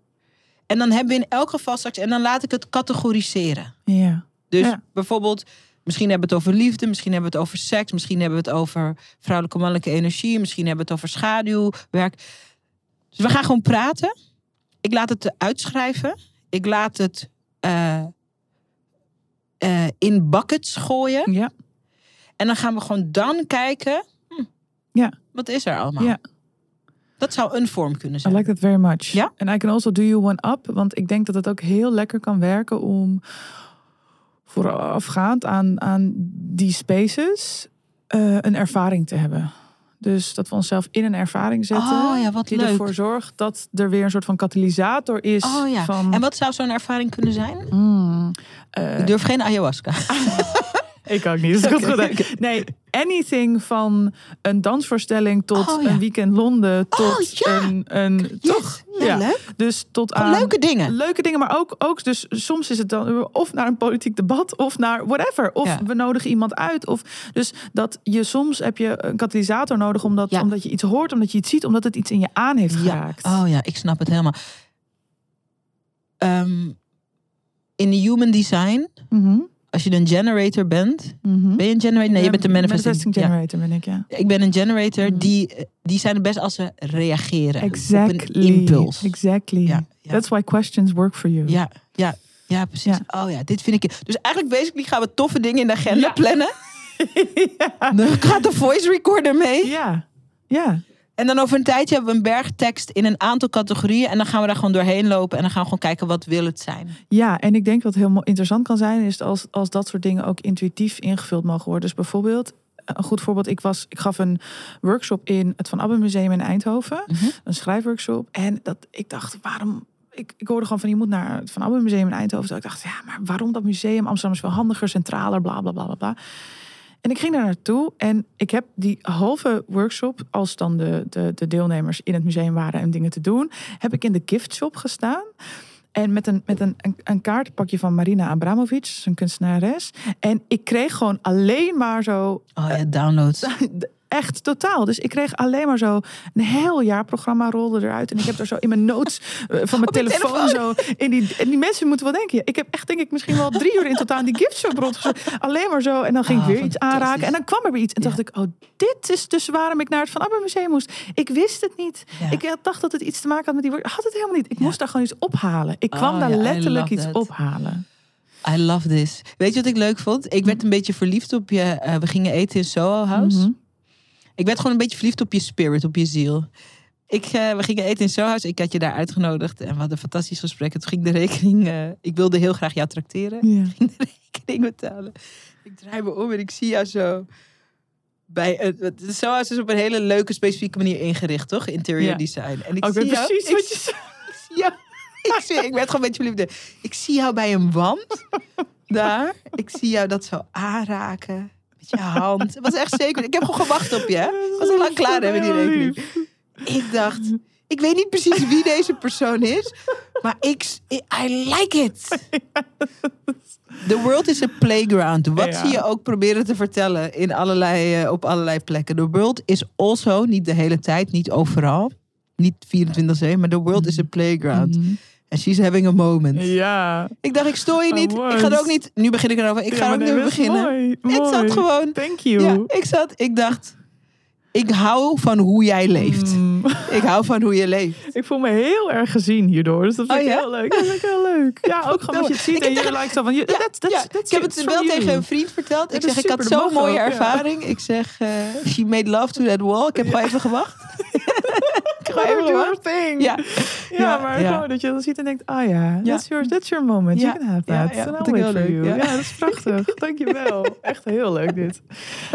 En dan hebben we in elk geval straks... En dan laat ik het categoriseren. Ja. Dus Ja. bijvoorbeeld, misschien hebben we het over liefde, misschien hebben we het over seks, misschien hebben we het over vrouwelijke mannelijke energie, misschien hebben we het over schaduwwerk. Dus we gaan gewoon praten. Ik laat het uitschrijven. Ik laat het eh, eh, in buckets gooien. Ja. En dan gaan we gewoon dan kijken. hm, Ja. Wat is er allemaal? Ja. Dat zou een vorm kunnen I zijn. like that very much. Ja? En I can also do you one up. Want ik denk dat het ook heel lekker kan werken om voorafgaand aan, aan die spaces eh, een ervaring te hebben. Dus dat we onszelf in een ervaring zetten. Oh ja, wat die leuk. ervoor zorgt dat er weer een soort van katalysator is. Oh ja. Van, En wat zou zo'n ervaring kunnen zijn? Mm, Ik durf geen ayahuasca. ik ook niet. Is goed gedaan. Nee, anything van een dansvoorstelling tot Oh, ja. een weekend Londen. Tot Oh, ja. een, een toch? Ja, leuk. Dus tot aan leuke dingen. leuke dingen, maar ook, ook dus soms is het dan of naar een politiek debat of naar whatever. Of we nodigen iemand uit. Of dus dat je soms heb je een katalysator nodig omdat, omdat je iets hoort, omdat je iets ziet, omdat het iets in je aan heeft geraakt. Oh ja, ik snap het helemaal. Ehm, in de human design, Mhm, als je een generator bent. mhm. Ben je een generator? Nee, je bent een manifesting. Ja. generator ben ik, ja. Ik ben een generator. Mhm. Die, die zijn het best als ze reageren. Op Exactly. een impuls. Exactly. Ja, ja. That's why questions work for you. Ja, ja, ja, precies. Oh ja, dit vind ik. Dus eigenlijk basically gaan we toffe dingen in de agenda plannen. Dan gaat de voice recorder mee. Ja. Ja. En dan over een tijdje hebben we een berg tekst in een aantal categorieën. En dan gaan we daar gewoon doorheen lopen. En dan gaan we gewoon kijken wat wil het zijn. Ja, en ik denk wat heel interessant kan zijn, is als, als dat soort dingen ook intuïtief ingevuld mogen worden. Dus bijvoorbeeld, een goed voorbeeld, ik, was, ik gaf een workshop in het Van Abbe Museum in Eindhoven, een schrijfworkshop. En dat, ik dacht, waarom. Ik, ik hoorde gewoon van je moet naar het Van Abbe Museum in Eindhoven. Dus ik dacht, ja, maar waarom dat museum? Amsterdam is veel handiger, centraler, bla bla bla bla. En ik ging daar naartoe en ik heb die halve workshop, als dan de, de, de deelnemers in het museum waren en dingen te doen, heb ik in de giftshop gestaan. En met een, met een, een, een kaartpakje van Marina Abramovic, een kunstenares. En ik kreeg gewoon alleen maar zo Oh ja, downloads. Echt totaal. Dus ik kreeg alleen maar zo een heel jaar programma rolde eruit. En ik heb er zo in mijn notes eh, van mijn telefoon, zo. In die, en die mensen moeten wel denken. Ik heb echt denk ik misschien wel drie uur in totaal in die giftshop rondgezocht. Alleen maar zo. En dan ging ik Oh, weer iets aanraken. En dan kwam er weer iets. En Ja. dacht ik, oh, dit is dus waarom ik naar het Van Abbe Museum moest. Ik wist het niet. Ja. Ik dacht dat het iets te maken had met die woorden. Had het helemaal niet. Ik Ja. moest daar gewoon iets ophalen. Ik kwam Oh, daar letterlijk iets that. ophalen. I love this. Weet je wat ik leuk vond? Ik werd een beetje verliefd op je. eh, we gingen eten in Soho House. Mhm. Ik werd gewoon een beetje verliefd op je spirit, op je ziel. Ik, eh, we gingen eten in House. Ik had je daar uitgenodigd. En we hadden een fantastisch gesprek. Het ging de rekening. eh, ik wilde heel graag jou trakteren. Ja. Ik ging de rekening betalen. Ik draai me om en ik zie jou zo. Bij een, het- House is op een hele leuke, specifieke manier ingericht, toch? Interior Ja. design. En ik Oh, ik weet zie jou, precies ik wat je ik, zie, ik werd gewoon een beetje verliefd. Ik zie jou bij een wand. Daar. Ik zie jou dat zo aanraken. Met je hand. Het was echt zeker. Ik heb gewoon gewacht op je. Hè? Ik was al lang klaar met die rekening. Ik dacht, ik weet niet precies wie deze persoon is. Maar ik, I like it. The world is a playground. Wat Ja. zie je ook proberen te vertellen in allerlei, eh, op allerlei plekken. The world is also, niet de hele tijd, niet overal. Niet 24-7, maar the world is a playground. Mhm. En she's having a moment. Ja. Ik dacht, ik stoor je niet. Ik ga er ook niet. Nu begin ik erover. Ik Ja, ga er ook nee, niet is beginnen. Mooi, Ik zat gewoon. Thank you. Ja, ik zat. Ik dacht. Ik hou van hoe jij leeft. Mm. Ik hou van hoe je leeft. Ik voel me heel erg gezien hierdoor. Dus dat vind Oh, ik ja? heel leuk. Dat vind ik heel leuk. Ja, ook gewoon als je het ziet Ik en je lijkt zo van... that's, that's, ja, that's ik heb het wel you. tegen een vriend verteld. Ik zeg, ik had zo'n mooie ervaring. Ik zeg, eh, she made love to that wall. Ik heb gewoon even gewacht. gewoon your thing. Ja, Ja, Ja, maar ja. gewoon dat je dat ziet en denkt... Oh ja, Ja. that's, your, that's your moment. Ja. You can have Ja, that. ja, wait heel leuk, you. ja. Ja. dat is prachtig. Dankjewel. Echt heel leuk dit.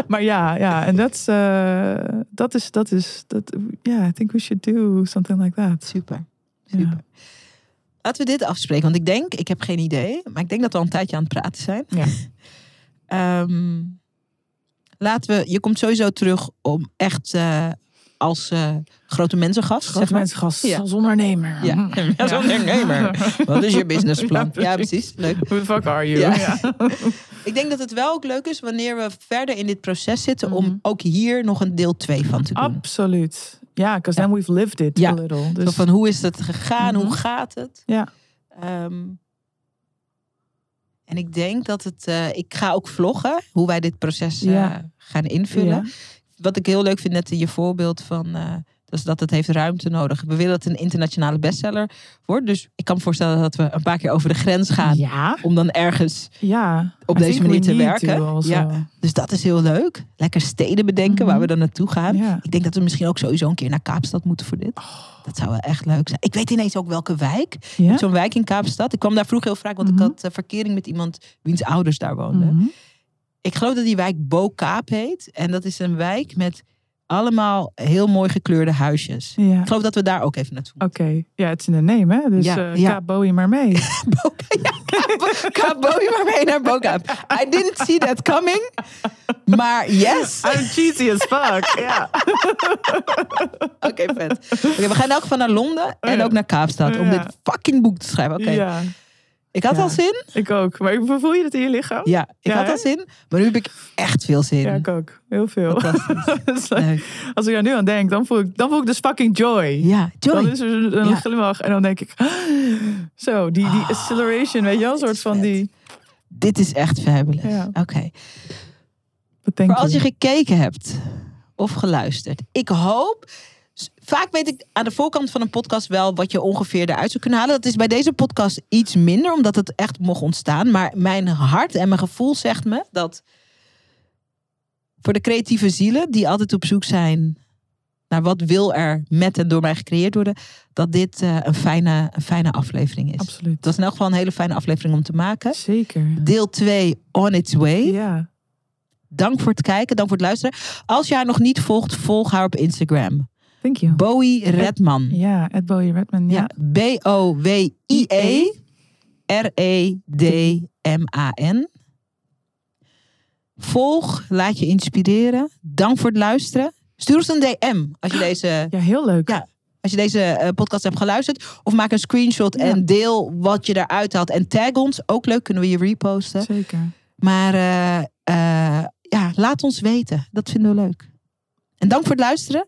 Maar ja, ja. En dat is... eh, dat is... Dat is... Dat, yeah, I think we should do something like that. super. Ja. super. Laten we dit afspreken. Want ik denk, ik heb geen idee. Maar ik denk dat we al een tijdje aan het praten zijn. Ja. Ehm, laten we, je komt sowieso terug om echt eh, als eh, grote mensengast. zeg Grote maar. mensen gast. Ja. Als ondernemer. Ja, als ondernemer. Wat is je businessplan? Ja, Ja, precies. Leuk. Who the fuck are you? Ja. Ja. Ik denk dat het wel ook leuk is wanneer we verder in dit proces zitten... Mhm. om ook hier nog een deel 2 van te doen. Absoluut. Ja, because Ja. then we've lived it Ja. a little. Dus, Zo van hoe is het gegaan? Mhm. Hoe gaat het? Ja. Ehm, en ik denk dat het... eh, ik ga ook vloggen hoe wij dit proces eh, Ja. gaan invullen. Wat ik heel leuk vind, net in je voorbeeld van... eh, Dus dat het heeft ruimte nodig. We willen dat het een internationale bestseller wordt. Dus ik kan me voorstellen dat we een paar keer over de grens gaan. Ja. Om dan ergens Ja. op I deze manier te werken. Ja. Dus dat is heel leuk. Lekker steden bedenken waar Mhm. we dan naartoe gaan. Ja. Ik denk dat we misschien ook sowieso een keer naar Kaapstad moeten voor dit. Dat zou wel echt leuk zijn. Ik weet ineens ook welke wijk. Zo'n wijk in Kaapstad. Ik kwam daar vroeger heel vaak, want Mhm. ik had eh, verkering met iemand wiens ouders daar woonden. Mhm. Ik geloof dat die wijk Bo-Kaap heet. En dat is een wijk met allemaal heel mooi gekleurde huisjes. Ja. Ik geloof dat we daar ook even naartoe Oké, ja, het is in de name, hè? Dus Ja, eh ja. kaap Bowie maar mee. Bo- ja, Kaap- Kaap Bowie maar mee naar Bo-Kaap. I didn't see that coming. Maar yes. I'm cheesy as fuck. ja. Oké, vet. Oké, we gaan in elk geval naar Londen en Ja. ook naar Kaapstad om Ja. dit fucking boek te schrijven. Oké, ja, ik had Ja. al zin. ik ook. Maar voel je het in je lichaam? Ja, ik Ja, had hè? al zin. Maar nu heb ik echt veel zin. Ja, ik ook. Heel veel. Dus, Leuk. Als ik er nu aan denk, dan voel ik, dan voel ik dus fucking joy. Ja, Joy. Dan is er een Ja. glimlach en dan denk ik, zo, die, die Ah, acceleration, weet je wel, een soort van vet. die. Dit is echt fabulous. Oké. Maar als je? gekeken hebt of geluisterd. Ik hoop. Vaak weet ik aan de voorkant van een podcast wel wat je ongeveer eruit zou kunnen halen. Dat is bij deze podcast iets minder, omdat het echt mocht ontstaan. Maar mijn hart en mijn gevoel zegt me dat voor de creatieve zielen die altijd op zoek zijn naar wat wil er met en door mij gecreëerd worden, dat dit eh, een, fijne, een fijne aflevering is. Absoluut. Het was in elk geval een hele fijne aflevering om te maken. Zeker. Deel 2 on its way. Ja. Dank voor het kijken, dank voor het luisteren. Als je haar nog niet volgt, volg haar op Instagram. Thank you. Bowie Redman. Ja, Ed Bowie Redman. Ja. B-O-W-I-E R-E-D-M-A-n. Volg, laat je inspireren. Dank voor het luisteren. Stuur ons een DM als je deze, ja, heel leuk. Ja. als je deze eh, podcast hebt geluisterd. Of maak een screenshot Ja. en deel wat je eruit haalt. En tag ons. Ook leuk, kunnen we je reposten. Zeker. Maar eh, eh, ja, laat ons weten. Dat vinden we leuk. En dank voor het luisteren.